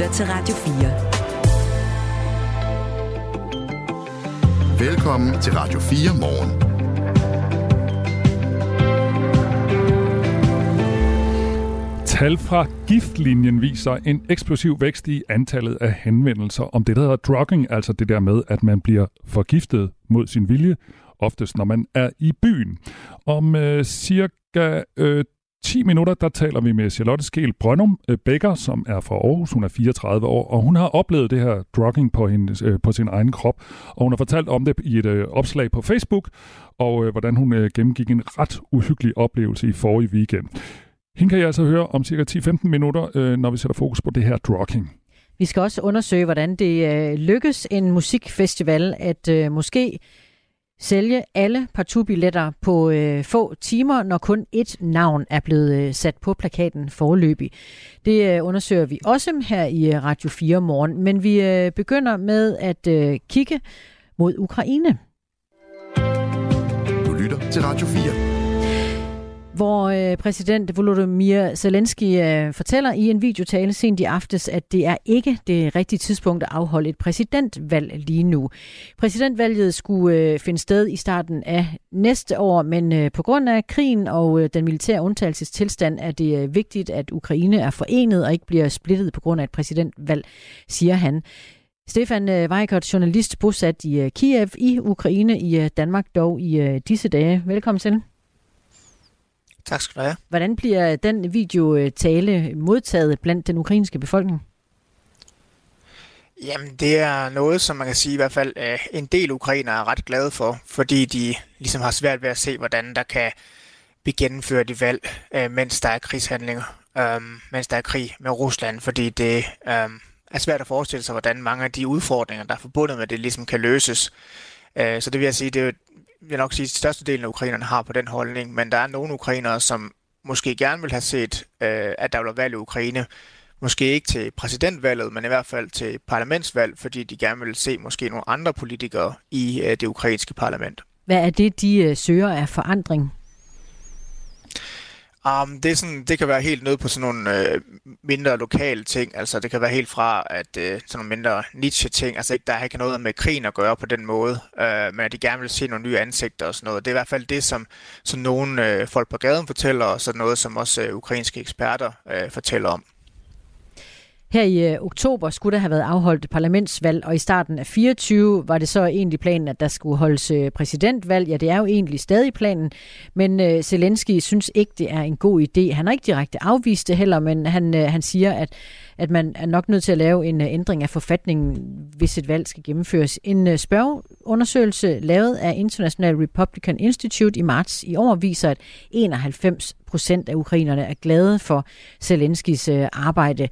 lytter til Radio 4. Velkommen til Radio 4 morgen. Tal fra giftlinjen viser en eksplosiv vækst i antallet af henvendelser om det, der hedder drugging, altså det der med, at man bliver forgiftet mod sin vilje, oftest når man er i byen. Om øh, cirka øh, 10 minutter, der taler vi med Charlotte Skel Brønum Bækker, øh, Becker, som er fra Aarhus. Hun er 34 år, og hun har oplevet det her drugging på, hendes, øh, på sin egen krop. Og hun har fortalt om det i et øh, opslag på Facebook, og øh, hvordan hun øh, gennemgik en ret uhyggelig oplevelse i forrige weekend. Hende kan jeg altså høre om cirka 10-15 minutter, øh, når vi sætter fokus på det her drugging. Vi skal også undersøge, hvordan det øh, lykkes en musikfestival at øh, måske sælge alle partubilletter på øh, få timer, når kun et navn er blevet øh, sat på plakaten forløbig. Det øh, undersøger vi også her i øh, Radio 4 morgen, men vi øh, begynder med at øh, kigge mod Ukraine. Du lytter til Radio 4 hvor øh, præsident Volodymyr Zelensky øh, fortæller i en videotale sent i aftes, at det er ikke det rigtige tidspunkt at afholde et præsidentvalg lige nu. Præsidentvalget skulle øh, finde sted i starten af næste år, men øh, på grund af krigen og øh, den militære undtagelsestilstand er det øh, vigtigt, at Ukraine er forenet og ikke bliver splittet på grund af et præsidentvalg, siger han. Stefan øh, Weikert, journalist bosat i øh, Kiev i Ukraine, i øh, Danmark dog i disse dage. Velkommen til. Tak skal du have. Hvordan bliver den videotale modtaget blandt den ukrainske befolkning? Jamen, det er noget, som man kan sige i hvert fald øh, en del ukrainere er ret glade for, fordi de ligesom har svært ved at se, hvordan der kan blive gennemført i valg, øh, mens der er krigshandlinger, øh, mens der er krig med Rusland, fordi det øh, er svært at forestille sig, hvordan mange af de udfordringer, der er forbundet med det, ligesom kan løses. Øh, så det vil jeg sige, det er vil nok sige, at størstedelen af ukrainerne har på den holdning, men der er nogle ukrainere, som måske gerne vil have set, øh, at der var valg i Ukraine. Måske ikke til præsidentvalget, men i hvert fald til parlamentsvalg, fordi de gerne vil se måske nogle andre politikere i øh, det ukrainske parlament. Hvad er det, de øh, søger af forandring? Um, det, er sådan, det kan være helt nede på sådan nogle øh, mindre lokale ting. Altså, det kan være helt fra at øh, sådan nogle mindre niche-ting. Altså, ikke, der har ikke noget med krigen at gøre på den måde, øh, men at de gerne vil se nogle nye ansigter og sådan noget. Det er i hvert fald det, som, som nogle øh, folk på gaden fortæller, og så noget, som også øh, ukrainske eksperter øh, fortæller om. Her i øh, oktober skulle der have været afholdt parlamentsvalg, og i starten af 24 var det så egentlig planen, at der skulle holdes øh, præsidentvalg. Ja, det er jo egentlig stadig planen, men øh, Zelensky synes ikke, det er en god idé. Han har ikke direkte afvist det heller, men han, øh, han siger, at, at man er nok nødt til at lave en øh, ændring af forfatningen, hvis et valg skal gennemføres. En øh, spørgeundersøgelse lavet af International Republican Institute i marts i år viser, at 91 procent af ukrainerne er glade for Zelenskys arbejde.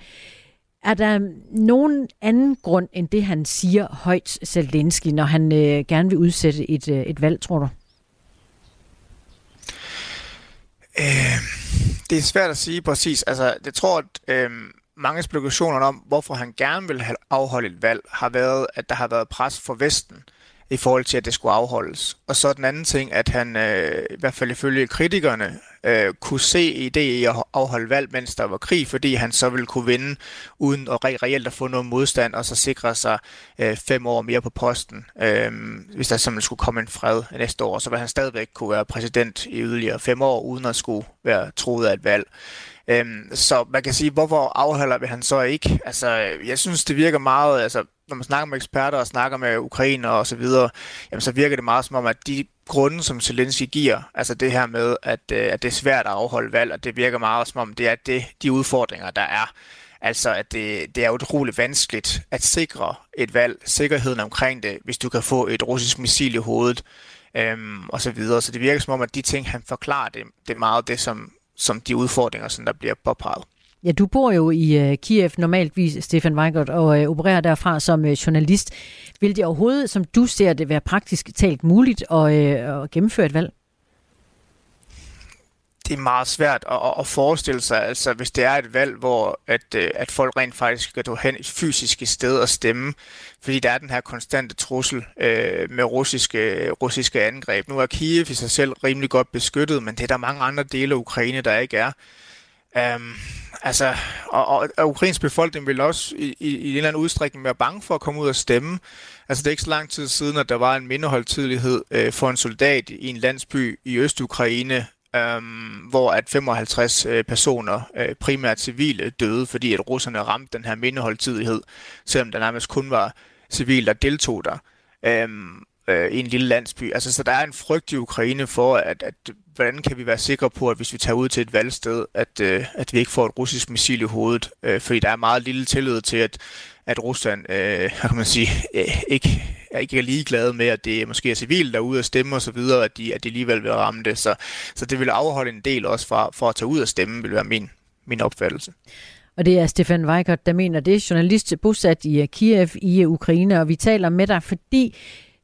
Er der nogen anden grund end det, han siger højt Zelensky, når han øh, gerne vil udsætte et, øh, et valg, tror du? Øh, det er svært at sige præcis. Altså, jeg tror, at øh, mange spekulationer om, hvorfor han gerne vil afholde et valg, har været, at der har været pres for Vesten i forhold til, at det skulle afholdes. Og så den anden ting, at han øh, i hvert fald ifølge kritikerne øh, kunne se idé i at afholde valg, mens der var krig, fordi han så ville kunne vinde uden at re- reelt at få noget modstand, og så sikre sig øh, fem år mere på posten. Øh, hvis der simpelthen skulle komme en fred næste år, så ville han stadigvæk kunne være præsident i yderligere fem år, uden at skulle være troet af et valg. Øhm, så man kan sige, hvorfor afholder vi han så ikke? Altså, jeg synes, det virker meget, altså, når man snakker med eksperter og snakker med ukrainer og så videre, jamen, så virker det meget som om, at de grunde, som Zelensky giver, altså det her med, at, øh, at det er svært at afholde valg, og det virker meget som om, det er det, de udfordringer, der er. Altså, at det, det er utroligt vanskeligt at sikre et valg, sikkerheden omkring det, hvis du kan få et russisk missil i hovedet, øhm, og så videre. Så det virker som om, at de ting, han forklarer, det, det er meget det, som, som de udfordringer, som der bliver påpeget. Ja, du bor jo i øh, Kiev normaltvis, Stefan Weigert, og øh, opererer derfra som øh, journalist. Vil det overhovedet, som du ser det, være praktisk talt muligt at, øh, at gennemføre et valg? det er meget svært at, at forestille sig, altså hvis det er et valg, hvor at, øh, at folk rent faktisk skal hen fysisk sted og stemme, fordi der er den her konstante trussel øh, med russiske, russiske angreb. Nu er Kiev i sig selv rimelig godt beskyttet, men det er der mange andre dele af Ukraine, der ikke er. Um, Altså, og, og, og ukrainsk befolkning vil også i, i, i en eller anden udstrækning være bange for at komme ud og stemme. Altså, det er ikke så lang tid siden, at der var en mindeholdtidlighed øh, for en soldat i en landsby i Øst-Ukraine, øh, hvor at 55 øh, personer, øh, primært civile, døde, fordi at russerne ramte den her mindeholdtidlighed, selvom der nærmest kun var civile, der deltog der. Øh, øh, i en lille landsby. Altså, så der er en frygt i Ukraine for, at, at hvordan kan vi være sikre på, at hvis vi tager ud til et valgsted, at, øh, at vi ikke får et russisk missil i hovedet, øh, fordi der er meget lille tillid til, at, at Rusland øh, kan man sige, øh, ikke, er ikke er ligeglade med, at det måske er civile, der er ude at stemme og så videre, at de, at de alligevel vil ramme det. Så, så det vil afholde en del også fra, for at tage ud og stemme, vil være min, min opfattelse. Og det er Stefan Weikert, der mener det, journalist bosat i Kiev i Ukraine, og vi taler med dig, fordi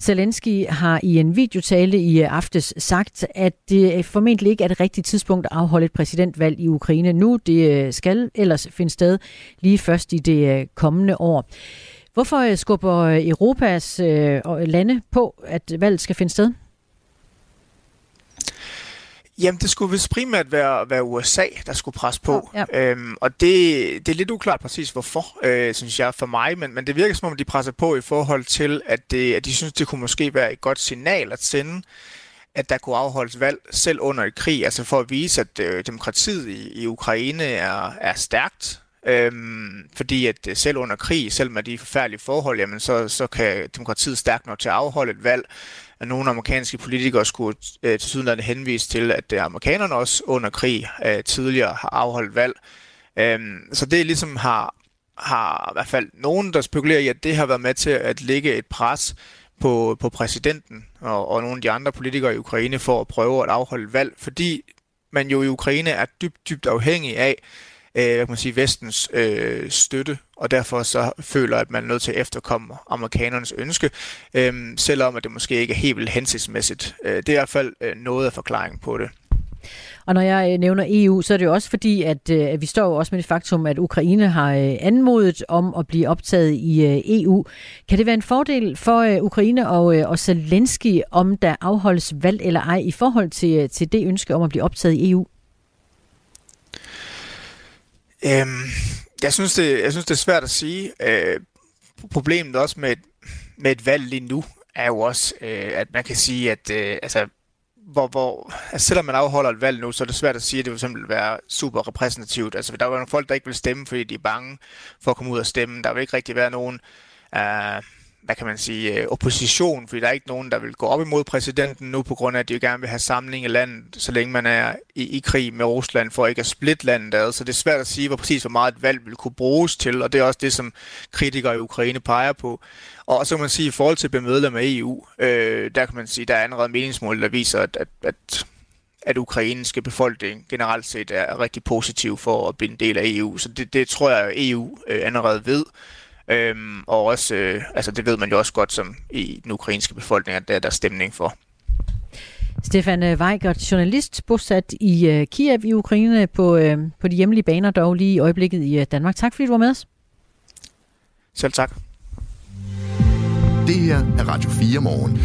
Zelensky har i en videotale i øh, aftes sagt, at det øh, formentlig ikke er det rigtige tidspunkt at afholde et præsidentvalg i Ukraine nu. Det øh, skal ellers finde sted lige først i det kommende år. Hvorfor skubber Europas lande på, at valget skal finde sted? Jamen, det skulle vist primært være, være USA, der skulle presse på. Ja. Øhm, og det, det er lidt uklart præcis hvorfor, øh, synes jeg, for mig. Men, men det virker som om, de presser på i forhold til, at, det, at de synes, det kunne måske være et godt signal at sende, at der kunne afholdes valg selv under et krig. Altså for at vise, at øh, demokratiet i, i Ukraine er, er stærkt. Øhm, fordi at øh, selv under krig, selv med de forfærdelige forhold, jamen så, så kan demokratiet stærkt nok til at afholde et valg at nogle amerikanske politikere skulle øh, til sydenlande henvise til, at det amerikanerne også under krig øh, tidligere har afholdt valg. Øhm, så det ligesom har, har i hvert fald nogen, der spekulerer i, at det har været med til at lægge et pres på, på præsidenten og, og nogle af de andre politikere i Ukraine for at prøve at afholde valg, fordi man jo i Ukraine er dybt, dybt afhængig af, øh, hvad kan man sige, vestens øh, støtte, og derfor så føler, at man er nødt til at efterkomme amerikanernes ønske, øh, selvom at det måske ikke er helt vildt hensigtsmæssigt. Øh, det er i hvert fald øh, noget af forklaringen på det. Og når jeg øh, nævner EU, så er det jo også fordi, at øh, at vi står jo også med det faktum, at Ukraine har øh, anmodet om at blive optaget i EU. Kan det være en fordel for Ukraine og, og Zelensky, om der afholdes valg eller ej, i forhold til, til det ønske om at blive optaget i EU? Øhm, jeg, synes det, jeg synes, det er svært at sige. Øh, problemet også med, med et valg lige nu er jo også, øh, at man kan sige, at øh, altså, hvor, hvor, altså selvom man afholder et valg nu, så er det svært at sige, at det vil simpelthen være super repræsentativt. Altså, der er jo nogle folk, der ikke vil stemme, fordi de er bange for at komme ud og stemme. Der vil ikke rigtig være nogen... Øh, hvad kan man sige, øh, opposition, fordi der er ikke nogen, der vil gå op imod præsidenten nu, på grund af, at de jo gerne vil have samling i landet, så længe man er i, i krig med Rusland, for ikke at splitte landet ad. Så det er svært at sige, hvor præcis hvor meget et valg vil kunne bruges til, og det er også det, som kritikere i Ukraine peger på. Og så kan man sige, i forhold til at blive medlem af EU, øh, der kan man sige, der er allerede meningsmål, der viser, at, at, at at ukrainske befolkning generelt set er rigtig positiv for at blive en del af EU. Så det, det tror jeg, EU øh, allerede ved. Øhm, og også, øh, altså det ved man jo også godt som i den ukrainske befolkning, at der er der stemning for. Stefan øh, Weigert, journalist, bosat i uh, Kiev i Ukraine på, uh, på de hjemlige baner, dog lige i øjeblikket i uh, Danmark. Tak fordi du var med os. Selv tak. Det her er Radio 4 morgen.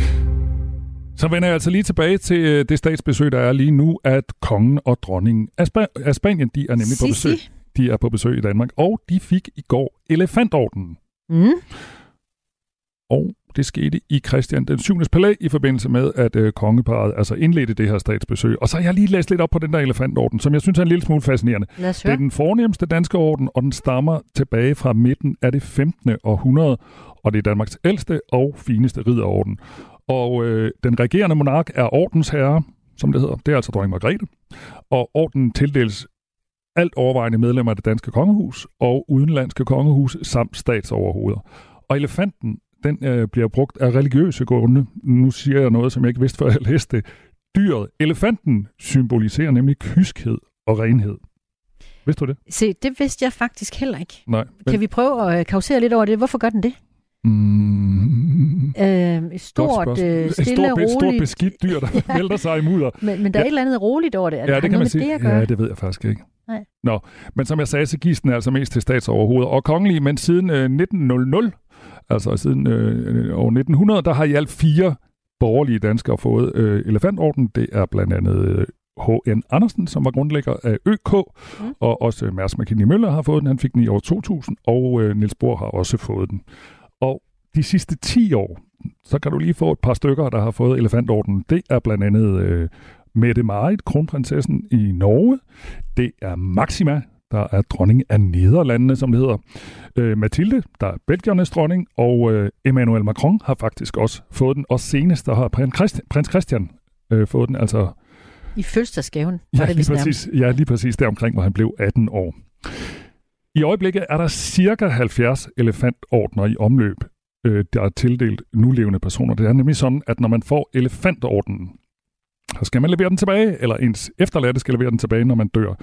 Så vender jeg altså lige tilbage til det statsbesøg, der er lige nu, at kongen og dronningen af, Sp- af Spanien, de er nemlig Sissi. på besøg de er på besøg i Danmark, og de fik i går elefantordenen. Mm. Og det skete i Christian den 7. palæ i forbindelse med, at øh, kongeparet altså indledte det her statsbesøg. Og så har jeg lige læst lidt op på den der elefantorden, som jeg synes er en lille smule fascinerende. Det er den fornemmeste danske orden, og den stammer tilbage fra midten af det 15. århundrede, og det er Danmarks ældste og fineste ridderorden. Og øh, den regerende monark er ordensherre, som det hedder. Det er altså dronning Margrethe. Og ordenen tildeles alt overvejende medlemmer af det danske kongehus og udenlandske kongehus samt statsoverhoveder. Og elefanten, den øh, bliver brugt af religiøse grunde. Nu siger jeg noget, som jeg ikke vidste, før jeg læste det. Dyret, elefanten, symboliserer nemlig kyskhed og renhed. Vidste du det? Se, det vidste jeg faktisk heller ikke. Nej. Men... Kan vi prøve at kausere lidt over det? Hvorfor gør den det? Mm. Øh, et stort, øh, stille, et stort, roligt... stort beskidt dyr, der ja. vælter sig i mudder. Men, men der er ja. et eller andet roligt over det. Er ja, det kan man sige. Det ja, det ved jeg faktisk ikke. Nej. Nå, men som jeg sagde, så gives den altså mest til statsoverhoveder og kongelige, men siden øh, 1900, altså siden øh, år 1900, der har i alt fire borgerlige danskere fået øh, elefantorden. Det er blandt andet øh, H.N. Andersen, som var grundlægger af ØK, mm. og også Mærs McKinney Møller har fået den. Han fik den i år 2000, og øh, Niels Bohr har også fået den. Og de sidste 10 år, så kan du lige få et par stykker, der har fået elefantordenen. Det er blandt andet øh, Mette Marit, kronprinsessen i Norge. Det er Maxima, der er dronning af Nederlandene, som det hedder. Øh, Mathilde, der er Belgiernes dronning, og øh, Emmanuel Macron har faktisk også fået den. Og senest, der har prins, Christi, prins Christian øh, fået den, altså... I fødselsdagsgaven, ja, det lige præcis, ja, lige præcis deromkring, hvor han blev 18 år. I øjeblikket er der cirka 70 elefantordner i omløb, øh, der er tildelt nulevende personer. Det er nemlig sådan, at når man får elefantordenen, så skal man levere den tilbage, eller ens efterladte skal levere den tilbage, når man dør.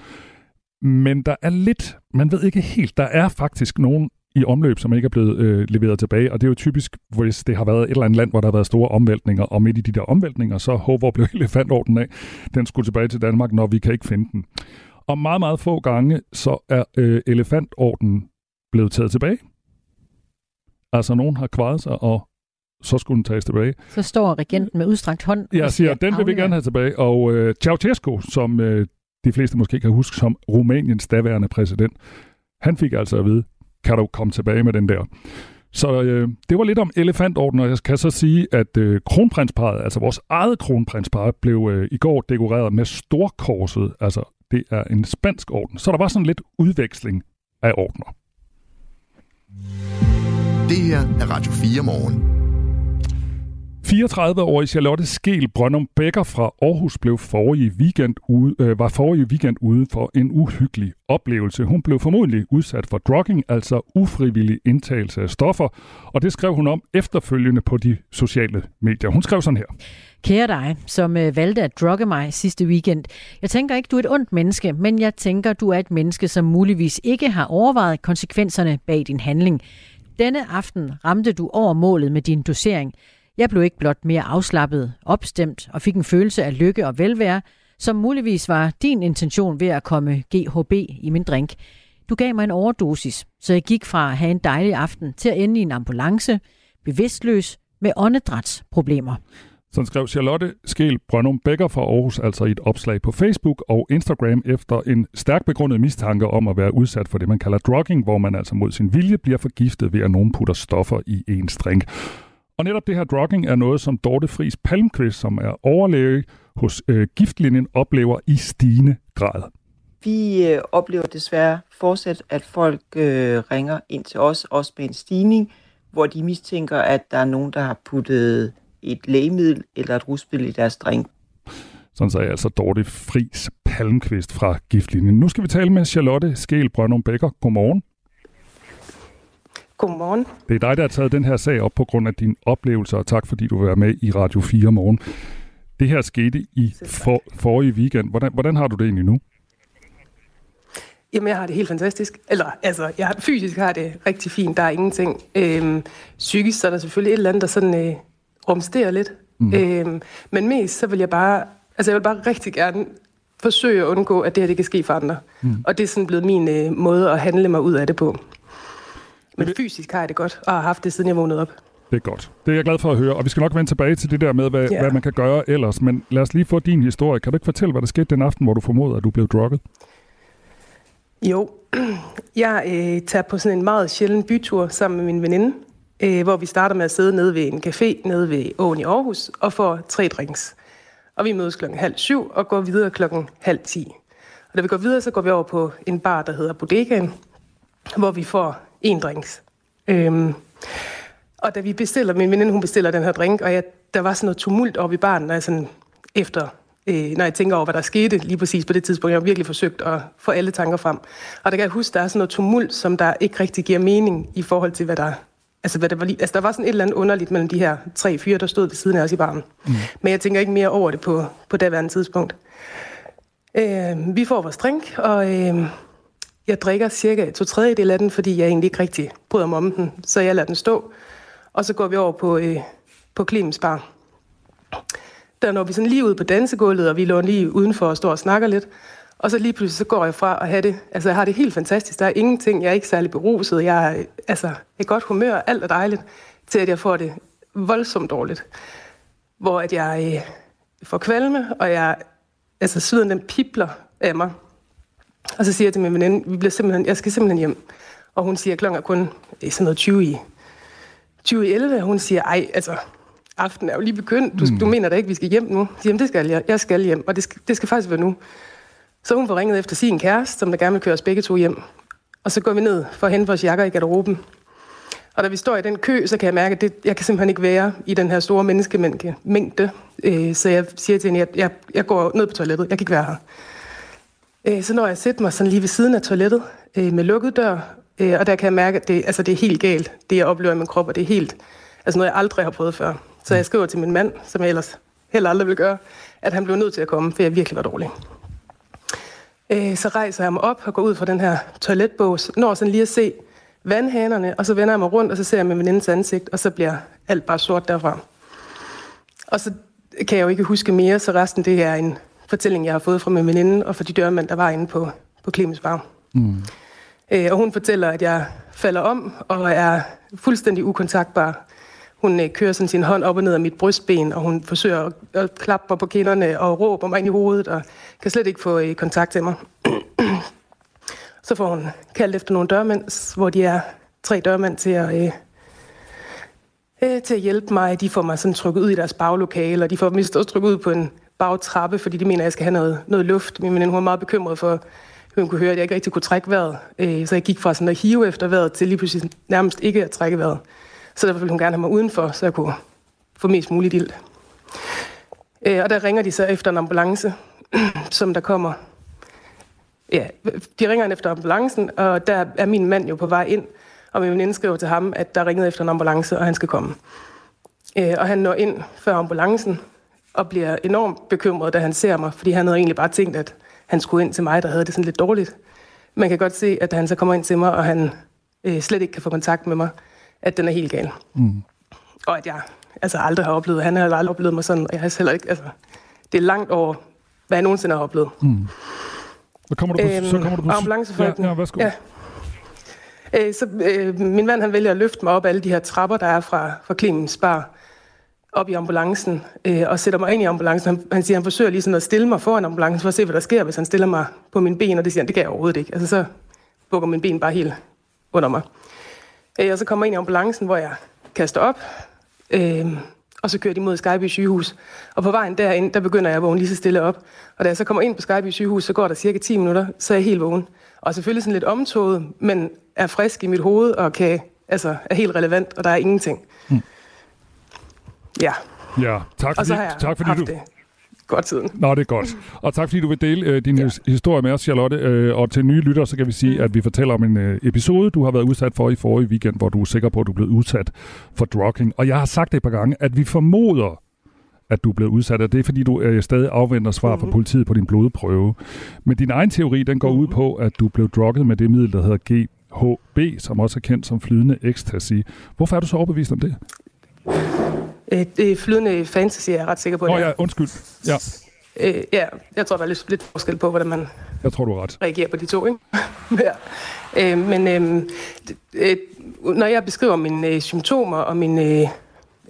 Men der er lidt, man ved ikke helt, der er faktisk nogen i omløb, som ikke er blevet øh, leveret tilbage, og det er jo typisk, hvis det har været et eller andet land, hvor der har været store omvæltninger, og midt i de der omvæltninger, så håber blev elefantorden af, den skulle tilbage til Danmark, når vi kan ikke finde den. Og meget, meget få gange, så er øh, elefantorden blevet taget tilbage. Altså, nogen har kvaret sig, og så skulle den tages tilbage. Så står regenten med udstrakt hånd. Jeg siger, den vil vi gerne have tilbage. Og øh, Ceausescu, som øh, de fleste måske kan huske som Rumæniens daværende præsident, han fik altså at vide, kan du komme tilbage med den der. Så øh, det var lidt om elefantorden, og jeg kan så sige, at øh, kronprinsparet, altså vores eget kronprinspar, blev øh, i går dekoreret med storkorset. Altså, det er en spansk orden. Så der var sådan lidt udveksling af ordner. Det her er Radio 4 morgen. 34-årige Charlotte Skel Brøndum Becker fra Aarhus blev forrige weekend ude, øh, var forrige weekend ude for en uhyggelig oplevelse. Hun blev formodentlig udsat for drugging, altså ufrivillig indtagelse af stoffer, og det skrev hun om efterfølgende på de sociale medier. Hun skrev sådan her. Kære dig, som øh, valgte at drugge mig sidste weekend. Jeg tænker ikke, du er et ondt menneske, men jeg tænker, du er et menneske, som muligvis ikke har overvejet konsekvenserne bag din handling. Denne aften ramte du over målet med din dosering. Jeg blev ikke blot mere afslappet, opstemt og fik en følelse af lykke og velvære, som muligvis var din intention ved at komme GHB i min drink. Du gav mig en overdosis, så jeg gik fra at have en dejlig aften til at ende i en ambulance, bevidstløs med åndedrætsproblemer. Sådan skrev Charlotte Skel Brønum Becker fra Aarhus altså i et opslag på Facebook og Instagram efter en stærk begrundet mistanke om at være udsat for det, man kalder drugging, hvor man altså mod sin vilje bliver forgiftet ved, at nogen putter stoffer i ens drink. Og netop det her drugging er noget, som Dorte Friis Palmqvist, som er overlæge hos øh, Giftlinjen, oplever i stigende grad. Vi øh, oplever desværre fortsat, at folk øh, ringer ind til os, også med en stigning, hvor de mistænker, at der er nogen, der har puttet et lægemiddel eller et rusmiddel i deres drink. Sådan sagde altså Dorte Fris Palmqvist fra Giftlinjen. Nu skal vi tale med Charlotte Skel Brønum Becker. Godmorgen. Godmorgen. Det er dig, der har taget den her sag op på grund af din oplevelse, og tak fordi du vil være med i Radio 4 morgen. Det her skete i for, forrige weekend. Hvordan, hvordan har du det egentlig nu? Jamen, jeg har det helt fantastisk. Eller, altså, jeg har, fysisk har det rigtig fint. Der er ingenting. Øhm, psykisk så er der selvfølgelig et eller andet, der sådan øh, rumsterer lidt. Mm. Øhm, men mest, så vil jeg bare... Altså, jeg vil bare rigtig gerne forsøge at undgå, at det her det kan ske for andre. Mm. Og det er sådan blevet min øh, måde at handle mig ud af det på. Men fysisk har jeg det godt, og har haft det, siden jeg vågnede op. Det er godt. Det er jeg glad for at høre. Og vi skal nok vende tilbage til det der med, hvad, ja. hvad man kan gøre ellers. Men lad os lige få din historie. Kan du ikke fortælle, hvad der skete den aften, hvor du formoder, at du blev drukket? Jo, jeg øh, tager på sådan en meget sjælden bytur sammen med min veninde, øh, hvor vi starter med at sidde nede ved en café nede ved Åen i Aarhus og får tre drinks. Og vi mødes klokken halv syv og går videre klokken halv ti. Og da vi går videre, så går vi over på en bar, der hedder Bodegaen, hvor vi får en drinks. Øhm, og da vi bestiller, min veninde hun bestiller den her drink, og jeg, der var sådan noget tumult oppe i baren, når jeg sådan efter, øh, når jeg tænker over, hvad der skete lige præcis på det tidspunkt. Jeg har virkelig forsøgt at få alle tanker frem. Og der kan jeg huske, der er sådan noget tumult, som der ikke rigtig giver mening i forhold til, hvad der Altså, hvad der, var lige, altså, der var sådan et eller andet underligt mellem de her tre fyre, der stod ved siden af os i baren. Mm. Men jeg tænker ikke mere over det på, på daværende tidspunkt. Øh, vi får vores drink, og øh, jeg drikker cirka to tredjedel af den, fordi jeg egentlig ikke rigtig bryder mig om den, så jeg lader den stå. Og så går vi over på, øh, på Clemens Bar. Der når vi sådan lige ud på dansegulvet, og vi lå lige udenfor og står og snakker lidt. Og så lige pludselig så går jeg fra at have det, altså jeg har det helt fantastisk. Der er ingenting, jeg er ikke særlig beruset, jeg er altså, et godt humør, alt er dejligt, til at jeg får det voldsomt dårligt. Hvor at jeg øh, får kvalme, og jeg altså syden den pipler af mig. Og så siger jeg til min veninde, vi bliver simpelthen, jeg skal simpelthen hjem. Og hun siger, klokken er kun er sådan noget 20 i, 20 i 11. Og hun siger, ej, altså, aften er jo lige begyndt. Du, mm. du mener da ikke, vi skal hjem nu? Jeg siger, jamen, det skal jeg. Jeg skal hjem, og det skal, det skal faktisk være nu. Så hun får ringet efter sin kæreste, som der gerne vil køre os begge to hjem. Og så går vi ned for at hente vores jakker i garderoben. Og da vi står i den kø, så kan jeg mærke, at det, jeg kan simpelthen ikke være i den her store menneskemængde. Øh, så jeg siger til hende, at jeg, jeg går ned på toilettet. Jeg kan ikke være her. Øh, så når jeg sætter mig sådan lige ved siden af toilettet øh, med lukket dør, øh, og der kan jeg mærke, at det, altså, det er helt galt, det jeg oplever i min krop, og det er helt, altså noget, jeg aldrig har prøvet før. Så jeg skriver til min mand, som jeg ellers heller aldrig ville gøre, at han blev nødt til at komme, for jeg virkelig var dårlig. Øh, så rejser jeg mig op og går ud fra den her toiletbås, når sådan lige at se vandhanerne, og så vender jeg mig rundt, og så ser jeg min venindens ansigt, og så bliver alt bare sort derfra. Og så kan jeg jo ikke huske mere, så resten det er en fortælling, jeg har fået fra min veninde og fra de dørmænd, der var inde på, på Clemens Bar. Mm. Øh, og hun fortæller, at jeg falder om og er fuldstændig ukontaktbar. Hun øh, kører sådan sin hånd op og ned af mit brystben, og hun forsøger at, at klappe mig på kinderne og råber mig ind i hovedet, og kan slet ikke få øh, kontakt til mig. Så får hun kaldt efter nogle dørmænd, hvor de er tre dørmænd til at, øh, øh, til at hjælpe mig. De får mig sådan trykket ud i deres baglokale, og de får mig også trykket ud på en bagtrappe, fordi de mener, at jeg skal have noget, noget luft. Min veninde var meget bekymret for, hun kunne høre, at jeg ikke rigtig kunne trække vejret. Øh, så jeg gik fra sådan at hive efter vejret til lige pludselig nærmest ikke at trække vejret. Så derfor ville hun gerne have mig udenfor, så jeg kunne få mest muligt ild. Øh, og der ringer de så efter en ambulance, som der kommer. Ja, de ringer efter ambulancen, og der er min mand jo på vej ind, og min veninde skriver til ham, at der ringede efter en ambulance, og han skal komme. Øh, og han når ind før ambulancen, og bliver enormt bekymret, da han ser mig, fordi han havde egentlig bare tænkt, at han skulle ind til mig, der havde det sådan lidt dårligt. Man kan godt se, at da han så kommer ind til mig, og han øh, slet ikke kan få kontakt med mig, at den er helt gal. Mm. Og at jeg altså aldrig har oplevet, han har aldrig oplevet mig sådan, og jeg har heller ikke, altså, det er langt over, hvad jeg nogensinde har oplevet. Mm. Så kommer du på... Øhm, så kommer du på ambulancefolken. Ja, ja, værsgo. Ja. Øh, så øh, min mand han vælger at løfte mig op alle de her trapper, der er fra, fra Clemens Bar, op i ambulancen, øh, og sætter mig ind i ambulancen. Han, han siger, han forsøger lige sådan at stille mig foran ambulancen, for at se, hvad der sker, hvis han stiller mig på mine ben, og det siger han, det kan jeg overhovedet ikke. Altså så bukker min ben bare helt under mig. Øh, og så kommer jeg ind i ambulancen, hvor jeg kaster op, øh, og så kører de mod Skyby sygehus. Og på vejen derind, der begynder jeg at vågne lige så stille op. Og da jeg så kommer ind på Skyby sygehus, så går der cirka 10 minutter, så er jeg helt vågen. Og selvfølgelig sådan lidt omtoget, men er frisk i mit hoved og kan, altså, er helt relevant, og der er ingenting. Hmm. Ja. Ja, tak fordi, tak fordi du... det godt siden. Nå, det er godt. Og tak fordi du vil dele øh, din ja. historie med os, Charlotte. Øh, og til nye lyttere, så kan vi sige, mm. at vi fortæller om en øh, episode, du har været udsat for i forrige weekend, hvor du er sikker på, at du er blevet udsat for drugging. Og jeg har sagt det et par gange, at vi formoder, at du er blevet udsat, og det er fordi, du øh, stadig afventer svar mm-hmm. fra politiet på din blodprøve. Men din egen teori, den går mm-hmm. ud på, at du blev drugget med det middel, der hedder GHB, som også er kendt som flydende ecstasy. Hvorfor er du så overbevist om det? Øh, det er flydende fantasy, jeg er ret sikker på. Åh oh, ja, undskyld. Ja. Øh, ja, jeg tror, der er lidt, lidt forskel på, hvordan man jeg tror, du er ret. reagerer på de to. Ikke? ja. øh, men øh, øh, når jeg beskriver mine øh, symptomer og mine,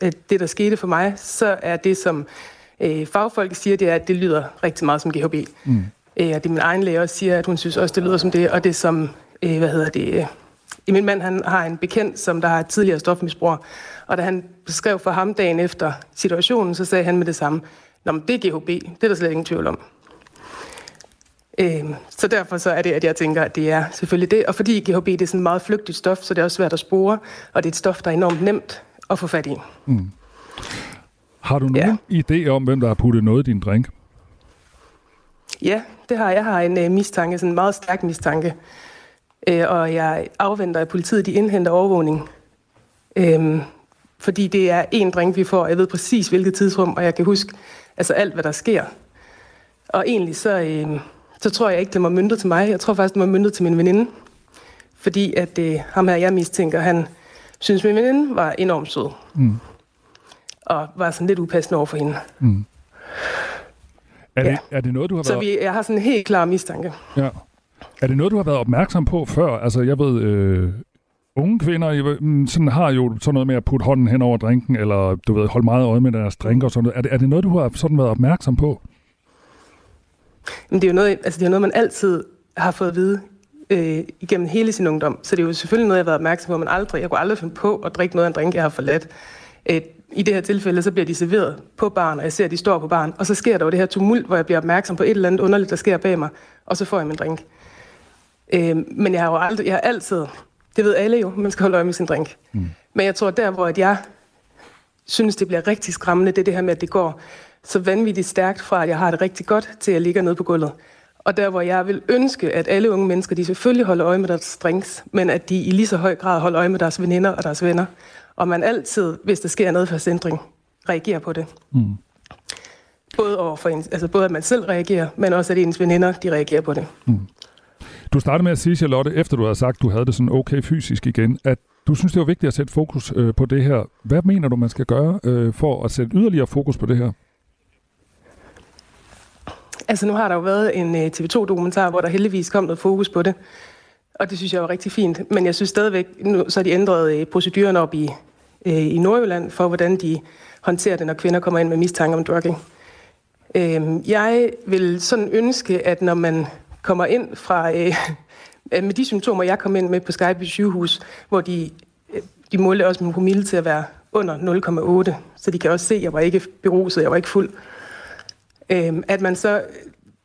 øh, det, der skete for mig, så er det, som øh, fagfolk siger, det er, at det lyder rigtig meget som GHB. Mm. Øh, og det min egen læge også siger, at hun synes også, det lyder som det, og det som, øh, hvad hedder det, øh, min mand han har en bekendt, som der har tidligere stofmisbrug, og da han beskrev for ham dagen efter situationen, så sagde han med det samme, Nå, men det er GHB, det er der slet ingen tvivl om. Øhm, så derfor så er det, at jeg tænker, at det er selvfølgelig det. Og fordi GHB det er sådan et meget flygtigt stof, så det er også svært at spore, og det er et stof, der er enormt nemt at få fat i. Mm. Har du nogen ja. idé om, hvem der har puttet noget i din drink? Ja, det har jeg. Jeg har en uh, mistanke, sådan en meget stærk mistanke. Uh, og jeg afventer, at politiet de indhenter overvågning. Uh, fordi det er en drink, vi får. Jeg ved præcis, hvilket tidsrum, og jeg kan huske altså alt, hvad der sker. Og egentlig så, øh, så tror jeg ikke, det var myndet til mig. Jeg tror faktisk, det var myndet til min veninde. Fordi at øh, ham her, jeg mistænker, han synes, min veninde var enormt sød. Mm. Og var sådan lidt upassende over for hende. Mm. Er, det, ja. er det noget, du har været... Så vi, jeg har sådan en helt klar mistanke. Ja. Er det noget, du har været opmærksom på før? Altså, jeg ved, øh, unge kvinder mm, sådan, har jo sådan noget med at putte hånden hen over drinken, eller du ved, holde meget øje med deres drink og sådan noget. Er det, er det noget, du har sådan været opmærksom på? Men det er jo noget, altså det er noget man altid har fået at vide øh, igennem hele sin ungdom. Så det er jo selvfølgelig noget, jeg har været opmærksom på, men aldrig, jeg kunne aldrig finde på at drikke noget af en drink, jeg har forladt. Øh, I det her tilfælde, så bliver de serveret på barn, og jeg ser, at de står på barn. Og så sker der jo det her tumult, hvor jeg bliver opmærksom på et eller andet underligt, der sker bag mig, og så får jeg min drink. Øh, men jeg har jo aldrig, jeg har altid, det ved alle jo, man skal holde øje med sin drink. Mm. Men jeg tror, der hvor at jeg synes, det bliver rigtig skræmmende, det er det her med, at det går så vanvittigt stærkt fra, at jeg har det rigtig godt, til at jeg ligger nede på gulvet. Og der, hvor jeg vil ønske, at alle unge mennesker, de selvfølgelig holder øje med deres drinks, men at de i lige så høj grad holder øje med deres veninder og deres venner. Og man altid, hvis der sker noget for ændring, reagerer på det. Mm. Både, overfor en, altså både at man selv reagerer, men også at ens veninder, de reagerer på det. Mm. Du startede med at sige, Charlotte, efter du havde sagt, at du havde det sådan okay fysisk igen, at du synes, det var vigtigt at sætte fokus øh, på det her. Hvad mener du, man skal gøre øh, for at sætte yderligere fokus på det her? Altså nu har der jo været en øh, TV2-dokumentar, hvor der heldigvis kom noget fokus på det. Og det synes jeg var rigtig fint. Men jeg synes stadigvæk, nu så har de ændret øh, proceduren op i, øh, i Nordjylland for, hvordan de håndterer det, når kvinder kommer ind med mistanke om drugging. Øh, jeg vil sådan ønske, at når man kommer ind fra... Øh, øh, med de symptomer, jeg kom ind med på Skype sygehus, hvor de, øh, de målte også min promille til at være under 0,8, så de kan også se, at jeg var ikke beruset, jeg var ikke fuld. Øh, at man så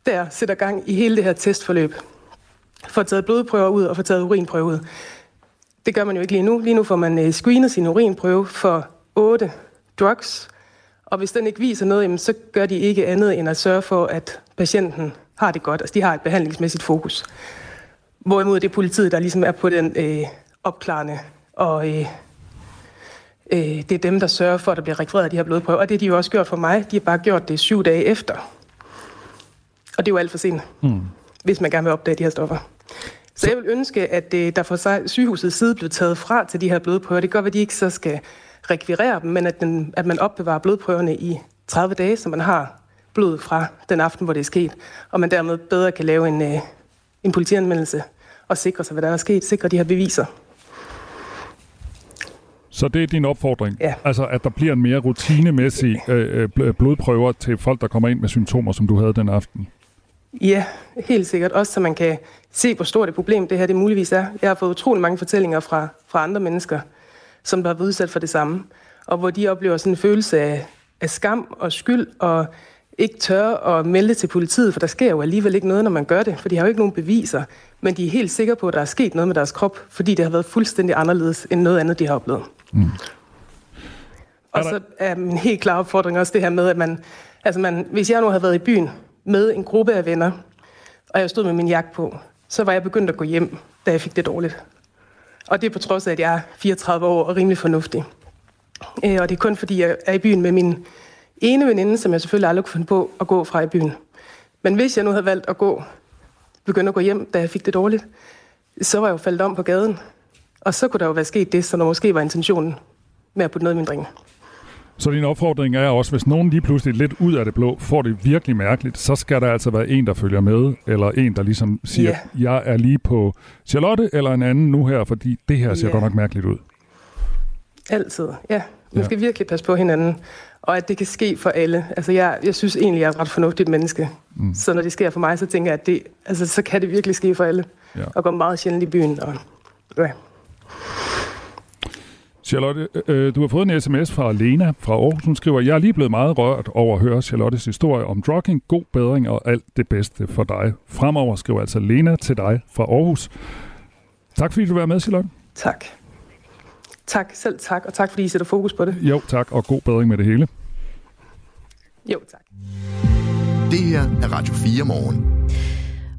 der sætter gang i hele det her testforløb, får taget blodprøver ud og får taget urinprøver ud. Det gør man jo ikke lige nu. Lige nu får man øh, screenet sin urinprøve for 8 drugs, og hvis den ikke viser noget, jamen, så gør de ikke andet end at sørge for, at patienten har det godt. Altså, de har et behandlingsmæssigt fokus. Hvorimod det er politiet, der ligesom er på den øh, opklarende, og øh, øh, det er dem, der sørger for, at der bliver rekvireret de her blodprøver. Og det har de jo også gjort for mig. De har bare gjort det syv dage efter. Og det er jo alt for sent, mm. hvis man gerne vil opdage de her stoffer. Så jeg vil ønske, at øh, der fra sygehusets side blev taget fra til de her blodprøver. Det gør, at de ikke så skal rekvirere dem, men at, den, at man opbevarer blodprøverne i 30 dage, så man har blod fra den aften, hvor det er sket, og man dermed bedre kan lave en, øh, en politianmeldelse og sikre sig, hvad der er sket, sikre de her beviser. Så det er din opfordring? Ja. Altså, at der bliver en mere rutinemæssig øh, øh blodprøver til folk, der kommer ind med symptomer, som du havde den aften? Ja, helt sikkert. Også så man kan se, hvor stort et problem det her det muligvis er. Jeg har fået utrolig mange fortællinger fra, fra andre mennesker, som der har været udsat for det samme, og hvor de oplever sådan en følelse af, af skam og skyld og ikke tør at melde til politiet, for der sker jo alligevel ikke noget, når man gør det, for de har jo ikke nogen beviser, men de er helt sikre på, at der er sket noget med deres krop, fordi det har været fuldstændig anderledes end noget andet, de har oplevet. Mm. Og så er min helt klare opfordring også det her med, at man, altså man, hvis jeg nu havde været i byen med en gruppe af venner, og jeg stod med min jakke på, så var jeg begyndt at gå hjem, da jeg fik det dårligt. Og det er på trods af, at jeg er 34 år og rimelig fornuftig. Øh, og det er kun fordi, jeg er i byen med min ene veninde, som jeg selvfølgelig aldrig kunne finde på at gå fra i byen. Men hvis jeg nu havde valgt at gå, begynde at gå hjem, da jeg fik det dårligt, så var jeg jo faldet om på gaden. Og så kunne der jo være sket det, som måske var intentionen med at putte noget i min drink. Så din opfordring er også, hvis nogen lige pludselig lidt ud af det blå får det virkelig mærkeligt, så skal der altså være en, der følger med, eller en, der ligesom siger, yeah. jeg er lige på Charlotte eller en anden nu her, fordi det her ser yeah. godt nok mærkeligt ud. Altid, ja. Man skal virkelig passe på hinanden og at det kan ske for alle. Altså jeg, jeg synes egentlig, jeg er et ret fornuftigt menneske. Mm. Så når det sker for mig, så tænker jeg, at det, altså, så kan det virkelig ske for alle. Ja. Og gå meget sjældent i byen. Og, ja. Charlotte, øh, du har fået en sms fra Lena fra Aarhus. Hun skriver, jeg er lige blevet meget rørt over at høre Charlottes historie om drugging. God bedring og alt det bedste for dig. Fremover skriver altså Lena til dig fra Aarhus. Tak fordi du var med, Charlotte. Tak. Tak, selv tak, og tak fordi I sætter fokus på det. Jo, tak, og god bedring med det hele. Jo, tak. Det her er Radio 4 morgen.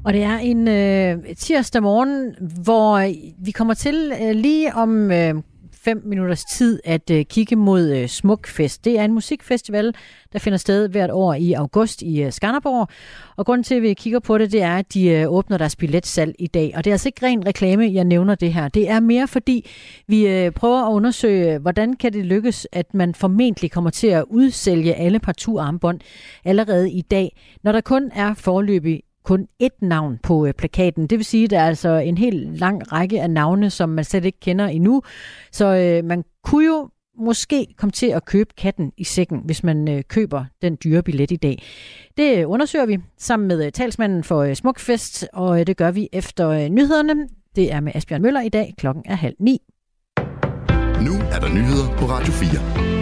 Og det er en øh, tirsdag morgen, hvor vi kommer til øh, lige om øh, fem minutters tid at øh, kigge mod øh, Smukfest. Det er en musikfestival, der finder sted hvert år i august i øh, Skanderborg. Og grunden til, at vi kigger på det, det er, at de øh, åbner deres billetsalg i dag. Og det er altså ikke ren reklame, jeg nævner det her. Det er mere fordi, vi øh, prøver at undersøge, hvordan kan det lykkes, at man formentlig kommer til at udsælge alle partout-armbånd allerede i dag, når der kun er forløbig kun ét navn på øh, plakaten. Det vil sige, at der er altså en helt lang række af navne, som man slet ikke kender endnu. Så øh, man kunne jo måske komme til at købe katten i sækken, hvis man øh, køber den dyre billet i dag. Det øh, undersøger vi sammen med øh, talsmanden for øh, Smukfest, og øh, det gør vi efter øh, nyhederne. Det er med Asbjørn Møller i dag. Klokken er halv ni. Nu er der nyheder på Radio 4.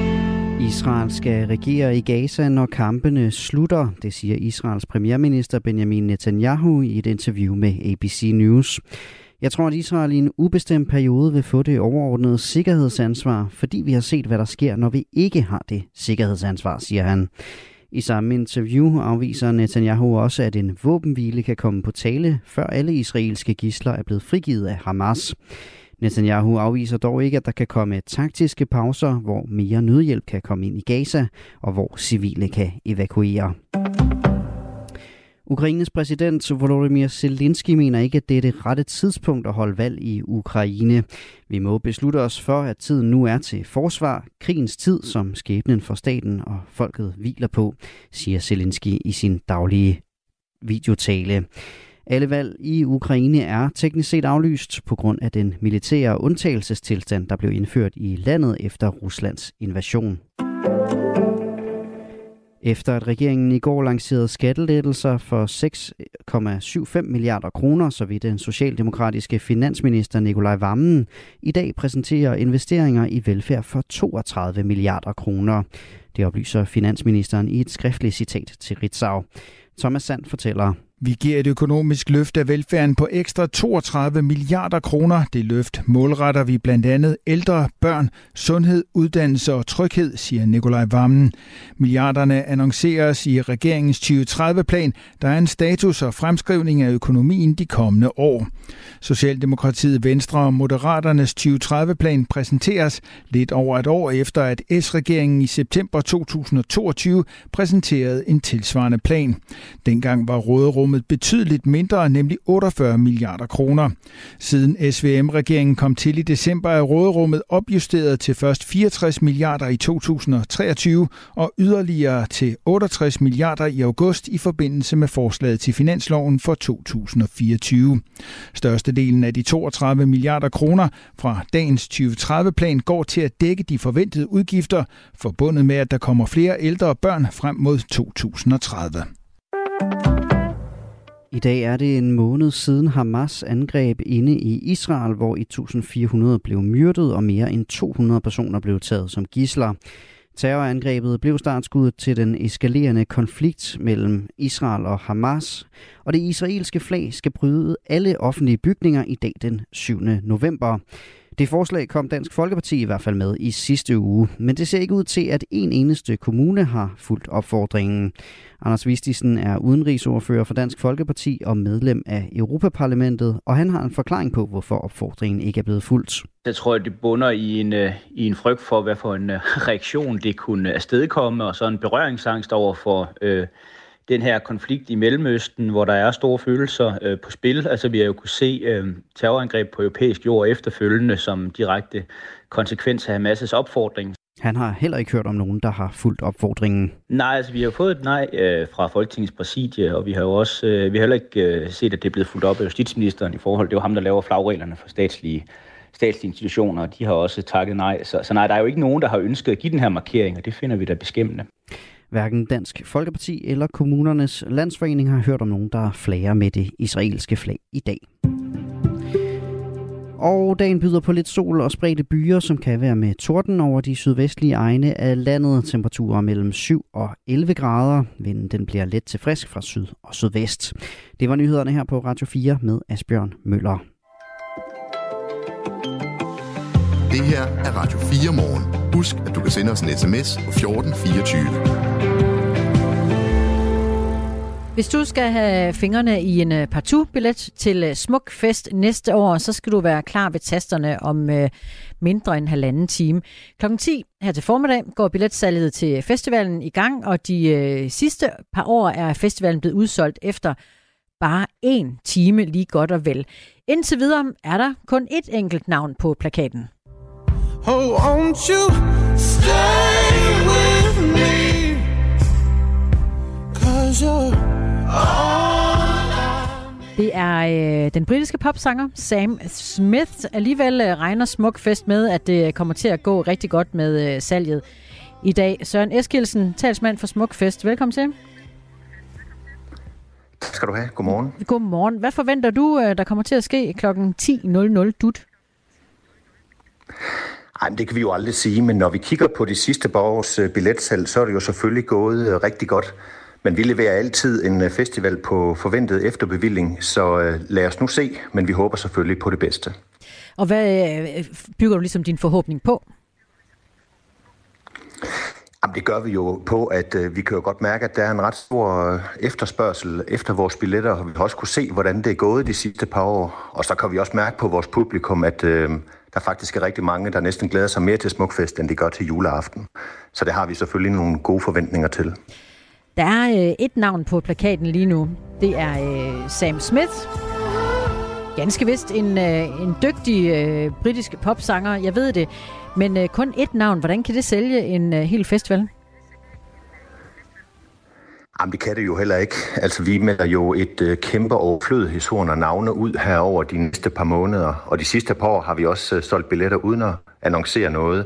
Israel skal regere i Gaza, når kampene slutter, det siger Israels premierminister Benjamin Netanyahu i et interview med ABC News. Jeg tror, at Israel i en ubestemt periode vil få det overordnede sikkerhedsansvar, fordi vi har set, hvad der sker, når vi ikke har det sikkerhedsansvar, siger han. I samme interview afviser Netanyahu også, at en våbenhvile kan komme på tale, før alle israelske gisler er blevet frigivet af Hamas. Netanyahu afviser dog ikke, at der kan komme taktiske pauser, hvor mere nødhjælp kan komme ind i Gaza, og hvor civile kan evakuere. Ukraines præsident Volodymyr Zelensky mener ikke, at det er det rette tidspunkt at holde valg i Ukraine. Vi må beslutte os for, at tiden nu er til forsvar, krigens tid, som skæbnen for staten og folket hviler på, siger Zelensky i sin daglige videotale. Alle valg i Ukraine er teknisk set aflyst på grund af den militære undtagelsestilstand, der blev indført i landet efter Ruslands invasion. Efter at regeringen i går lancerede skattelettelser for 6,75 milliarder kroner, så vidt den socialdemokratiske finansminister Nikolaj Vammen i dag præsenterer investeringer i velfærd for 32 milliarder kroner. Det oplyser finansministeren i et skriftligt citat til Ritzau. Thomas Sand fortæller, vi giver et økonomisk løft af velfærden på ekstra 32 milliarder kroner. Det løft målretter vi blandt andet ældre, børn, sundhed, uddannelse og tryghed, siger Nikolaj Vammen. Milliarderne annonceres i regeringens 2030-plan, der er en status og fremskrivning af økonomien de kommende år. Socialdemokratiet, Venstre og Moderaternes 2030-plan præsenteres lidt over et år efter, at S-regeringen i september 2022 præsenterede en tilsvarende plan. Dengang var råderum råderummet betydeligt mindre, nemlig 48 milliarder kroner. Siden SVM-regeringen kom til i december er råderummet opjusteret til først 64 milliarder i 2023 og yderligere til 68 milliarder i august i forbindelse med forslaget til finansloven for 2024. Størstedelen af de 32 milliarder kroner fra dagens 2030-plan går til at dække de forventede udgifter forbundet med, at der kommer flere ældre børn frem mod 2030. I dag er det en måned siden Hamas angreb inde i Israel, hvor 1400 blev myrdet og mere end 200 personer blev taget som gisler. Terrorangrebet blev startskuddet til den eskalerende konflikt mellem Israel og Hamas, og det israelske flag skal bryde alle offentlige bygninger i dag den 7. november. Det forslag kom Dansk Folkeparti i hvert fald med i sidste uge, men det ser ikke ud til, at en eneste kommune har fulgt opfordringen. Anders Vistisen er udenrigsordfører for Dansk Folkeparti og medlem af Europaparlamentet, og han har en forklaring på, hvorfor opfordringen ikke er blevet fulgt. Jeg tror, det bunder i en, øh, i en frygt for, hvad for en øh, reaktion det kunne afstedkomme, og så en berøringsangst over for øh, den her konflikt i Mellemøsten, hvor der er store følelser øh, på spil. Altså vi har jo kunne se øh, terrorangreb på europæisk jord efterfølgende som direkte konsekvens af Hamas' opfordring. Han har heller ikke hørt om nogen, der har fulgt opfordringen. Nej, altså vi har jo fået et nej øh, fra Folketingets præsidie, og vi har jo også øh, vi har heller ikke øh, set, at det er blevet fuldt op af justitsministeren i forhold. Det er jo ham, der laver flagreglerne for statslige, statslige institutioner, og de har også takket nej. Så, så nej, der er jo ikke nogen, der har ønsket at give den her markering, og det finder vi da beskæmmende. Hverken Dansk Folkeparti eller kommunernes landsforening har hørt om nogen, der flager med det israelske flag i dag. Og dagen byder på lidt sol og spredte byer, som kan være med torden over de sydvestlige egne af landet. Temperaturer mellem 7 og 11 grader. Vinden den bliver let til frisk fra syd og sydvest. Det var nyhederne her på Radio 4 med Asbjørn Møller. Det her er Radio 4 morgen. Husk, at du kan sende os en sms på 1424. Hvis du skal have fingrene i en øh, partout-billet til øh, Smuk Fest næste år, så skal du være klar ved tasterne om øh, mindre end halvanden time. Klokken 10 her til formiddag går billetsalget til festivalen i gang, og de sidste par år er festivalen blevet udsolgt efter bare en time lige godt og vel. Indtil videre er der kun et enkelt navn på plakaten. Oh, won't you stay with me? Cause you're det er øh, den britiske popsanger Sam Smith. Alligevel øh, regner Smukfest med, at det kommer til at gå rigtig godt med øh, salget i dag. Søren Eskilsen, talsmand for Smukfest. Velkommen til. Tak skal du have. Godmorgen. Godmorgen. Hvad forventer du, øh, der kommer til at ske kl. 10.00 dut? Ej, det kan vi jo aldrig sige, men når vi kigger på de sidste par års øh, billetsalg, så er det jo selvfølgelig gået øh, rigtig godt. Men vi leverer altid en festival på forventet efterbevilling, så lad os nu se, men vi håber selvfølgelig på det bedste. Og hvad bygger du ligesom din forhåbning på? Jamen, det gør vi jo på, at øh, vi kan jo godt mærke, at der er en ret stor øh, efterspørgsel efter vores billetter, og vi har også kunne se, hvordan det er gået de sidste par år. Og så kan vi også mærke på vores publikum, at øh, der faktisk er rigtig mange, der næsten glæder sig mere til Smukfest, end de gør til juleaften. Så det har vi selvfølgelig nogle gode forventninger til. Der er øh, et navn på plakaten lige nu. Det er øh, Sam Smith. Ganske vist en, øh, en dygtig øh, britisk popsanger, jeg ved det. Men øh, kun et navn, hvordan kan det sælge en øh, hel festival? Jamen, det kan det jo heller ikke. Altså, vi melder jo et øh, kæmpe overflødighedshorn og navne ud her over de næste par måneder. Og de sidste par år har vi også øh, solgt billetter uden at annoncere noget.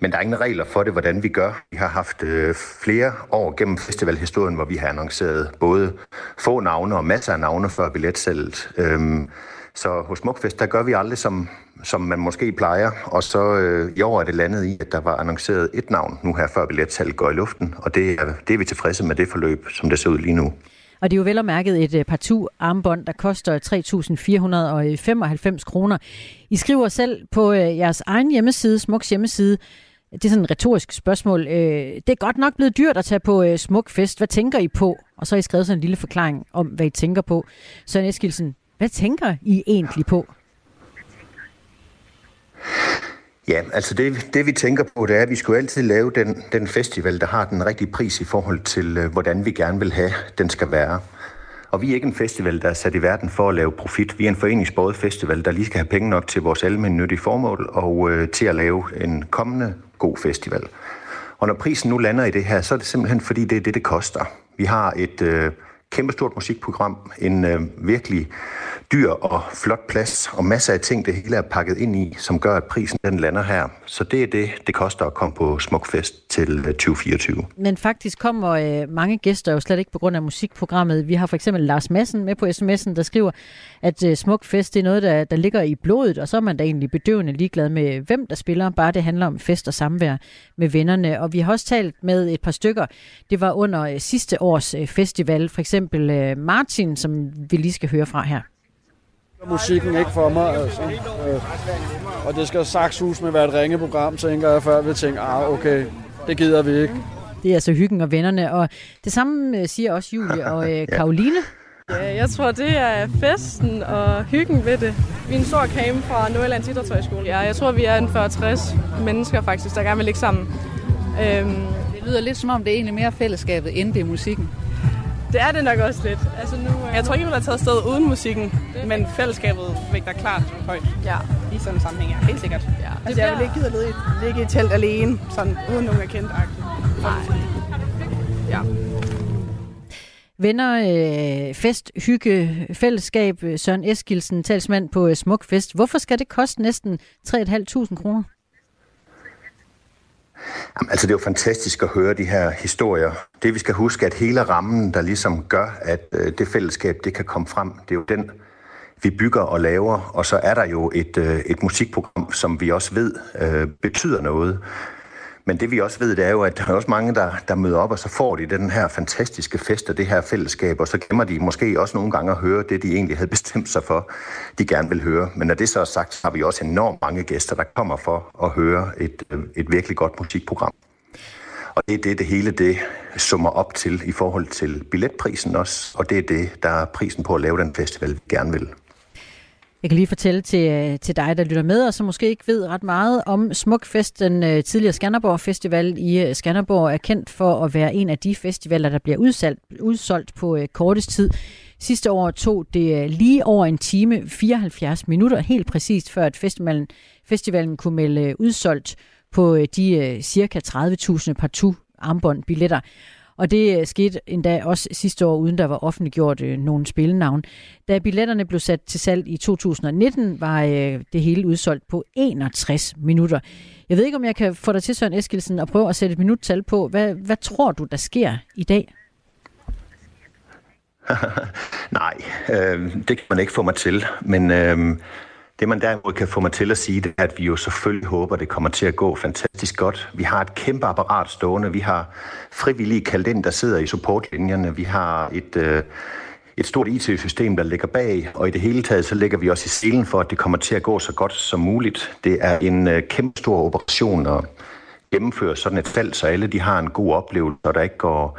Men der er ingen regler for det, hvordan vi gør. Vi har haft øh, flere år gennem festivalhistorien, hvor vi har annonceret både få navne og masser af navne før billetsalget. Øhm, så hos Smukfest, der gør vi aldrig, som, som man måske plejer. Og så øh, i år er det landet i, at der var annonceret et navn nu her, før billetsalget går i luften. Og det er, det er vi tilfredse med det forløb, som det ser ud lige nu. Og det er jo vel og mærket et øh, partout armbånd, der koster 3.495 kroner. I skriver selv på øh, jeres egen hjemmeside, Smuks hjemmeside, det er sådan et retorisk spørgsmål. Øh, det er godt nok blevet dyrt at tage på smuk fest. Hvad tænker I på? Og så har I skrevet sådan en lille forklaring om, hvad I tænker på. Søren Eskilsen, hvad tænker I egentlig på? Ja, altså det, det vi tænker på, det er, at vi skulle altid lave den, den festival, der har den rigtige pris i forhold til, øh, hvordan vi gerne vil have, den skal være. Og vi er ikke en festival, der er sat i verden for at lave profit. Vi er en foreningsbåret festival, der lige skal have penge nok til vores almindelige formål og øh, til at lave en kommende god festival. Og når prisen nu lander i det her, så er det simpelthen fordi, det er det, det koster. Vi har et øh, kæmpestort musikprogram, en øh, virkelig dyr og flot plads, og masser af ting, det hele er pakket ind i, som gør, at prisen den lander her. Så det er det, det koster at komme på Smukfest til 2024. Øh, Men faktisk kommer øh, mange gæster jo slet ikke på grund af musikprogrammet. Vi har for eksempel Lars Madsen med på sms'en, der skriver, at øh, Smukfest det er noget, der, der ligger i blodet, og så er man da egentlig bedøvende ligeglad med, hvem der spiller, bare det handler om fest og samvær med vennerne. Og vi har også talt med et par stykker. Det var under øh, sidste års øh, festival, for eksempel øh, Martin, som vi lige skal høre fra her. Musikken ikke for mig, altså. Øh, og det skal sakshus med være et ringeprogram, tænker jeg, før vi tænker, ah, okay, det gider vi ikke. Det er altså hyggen og vennerne, og det samme øh, siger også Julie og øh, Karoline. Ja, jeg tror, det er festen og hyggen ved det. Vi er en stor kame fra Nordjyllands Idrætshøjskole. Ja, jeg tror, vi er en 40-60 mennesker faktisk, der gerne vil ligge sammen. Øhm, det lyder lidt som om, det er egentlig mere fællesskabet, end det er musikken. Det er det nok også lidt. Altså nu, øh, jeg tror ikke, vi ville have taget sted uden musikken, men fællesskabet vægter klart højt. Ja. I sådan en sammenhæng, ja. Helt sikkert. Altså, bliver... jeg vil ikke gide at ligge, i telt alene, sådan uden nogen er kendt Nej. Ja. Venner, øh, fest, hygge, fællesskab, Søren Eskilsen, talsmand på øh, Smuk Fest. Hvorfor skal det koste næsten 3.500 kroner? Jamen, altså, det er jo fantastisk at høre de her historier. Det vi skal huske, at hele rammen, der ligesom gør, at øh, det fællesskab, det kan komme frem, det er jo den, vi bygger og laver. Og så er der jo et, øh, et musikprogram, som vi også ved øh, betyder noget. Men det vi også ved, det er jo, at der er også mange, der, der møder op, og så får de den her fantastiske fest og det her fællesskab, og så glemmer de måske også nogle gange at høre det, de egentlig havde bestemt sig for, de gerne vil høre. Men når det så er sagt, så har vi også enormt mange gæster, der kommer for at høre et, øh, et virkelig godt musikprogram. Og det er det, det hele det summer op til i forhold til billetprisen også, og det er det, der er prisen på at lave den festival, vi gerne vil. Jeg kan lige fortælle til, øh, til dig, der lytter med, og som måske ikke ved ret meget om Smukfest, den øh, tidligere Skanderborg Festival i øh, Skanderborg, er kendt for at være en af de festivaler, der bliver udsolgt, udsolgt på kortest tid. Sidste år tog det lige over en time, 74 minutter, helt præcist, før at festivalen, festivalen kunne melde udsolgt på de cirka 30.000 partout armbånd billetter. Og det øh, skete endda også sidste år, uden der var offentliggjort øh, nogen spillenavn. Da billetterne blev sat til salg i 2019, var øh, det hele udsolgt på 61 minutter. Jeg ved ikke, om jeg kan få dig til, Søren Eskilsen, og prøve at sætte et minuttal på. Hvad, hvad tror du, der sker i dag? Nej, øh, det kan man ikke få mig til. Men øh, det man derimod kan få mig til at sige, det er, at vi jo selvfølgelig håber, at det kommer til at gå fantastisk godt. Vi har et kæmpe apparat stående. Vi har frivillige kaldt ind, der sidder i supportlinjerne. Vi har et... Øh, et stort IT-system, der ligger bag, og i det hele taget så ligger vi også i selen for, at det kommer til at gå så godt som muligt. Det er en øh, kæmpe stor operation og gennemføre sådan et fald, så alle de har en god oplevelse, og der ikke går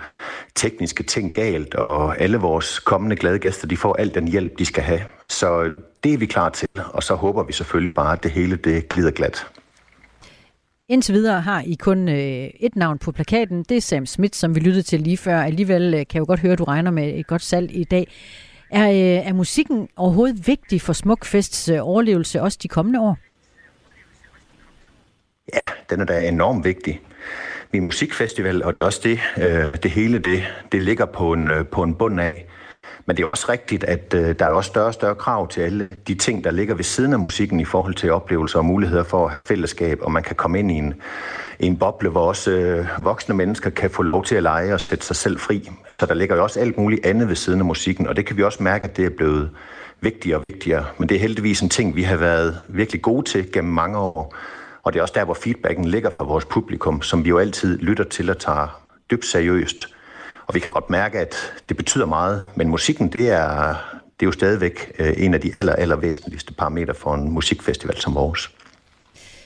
tekniske ting galt, og alle vores kommende glade gæster, de får al den hjælp, de skal have. Så det er vi klar til, og så håber vi selvfølgelig bare, at det hele det glider glat. Indtil videre har I kun øh, et navn på plakaten. Det er Sam Smith, som vi lyttede til lige før. Alligevel øh, kan jeg jo godt høre, at du regner med et godt salg i dag. Er, øh, er musikken overhovedet vigtig for Smukfests øh, overlevelse også de kommende år? Ja, den er da enormt vigtig. Vi musikfestival, og også det, øh, det hele, det, det ligger på en, øh, på en bund af. Men det er også rigtigt, at øh, der er også større og større krav til alle de ting, der ligger ved siden af musikken i forhold til oplevelser og muligheder for fællesskab, og man kan komme ind i en, i en boble, hvor også øh, voksne mennesker kan få lov til at lege og sætte sig selv fri. Så der ligger jo også alt muligt andet ved siden af musikken, og det kan vi også mærke, at det er blevet vigtigere og vigtigere. Men det er heldigvis en ting, vi har været virkelig gode til gennem mange år. Og det er også der, hvor feedbacken ligger fra vores publikum, som vi jo altid lytter til og tager dybt seriøst. Og vi kan godt mærke, at det betyder meget, men musikken, det er, det er jo stadigvæk øh, en af de aller, aller væsentligste parametre for en musikfestival som vores.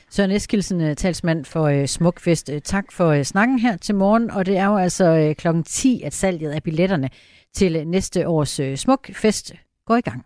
Søren Eskilsen, øh, talsmand for øh, Smukfest. Tak for snakken her til morgen, og det er jo altså kl. klokken 10, at salget af billetterne til næste års Smukfest går i gang.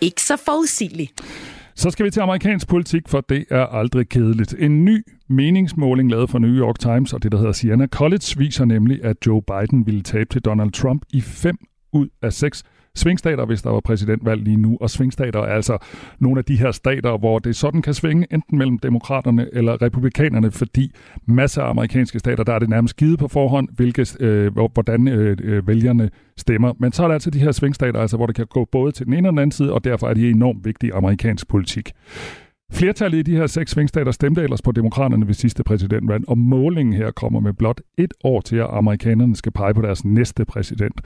ikke så forudsigelig. Så skal vi til amerikansk politik, for det er aldrig kedeligt. En ny meningsmåling lavet for New York Times og det, der hedder Siena College, viser nemlig, at Joe Biden ville tabe til Donald Trump i fem ud af seks svingstater, hvis der var præsidentvalg lige nu. Og svingstater er altså nogle af de her stater, hvor det sådan kan svinge enten mellem demokraterne eller republikanerne, fordi masser af amerikanske stater, der er det nærmest givet på forhånd, hvilke, øh, hvordan øh, øh, vælgerne stemmer. Men så er der altså de her svingstater, altså, hvor det kan gå både til den ene og den anden side, og derfor er de enormt vigtige amerikansk politik. Flertallet i de her seks svingstater stemte ellers på demokraterne ved sidste præsidentvalg, og målingen her kommer med blot et år til, at amerikanerne skal pege på deres næste præsident.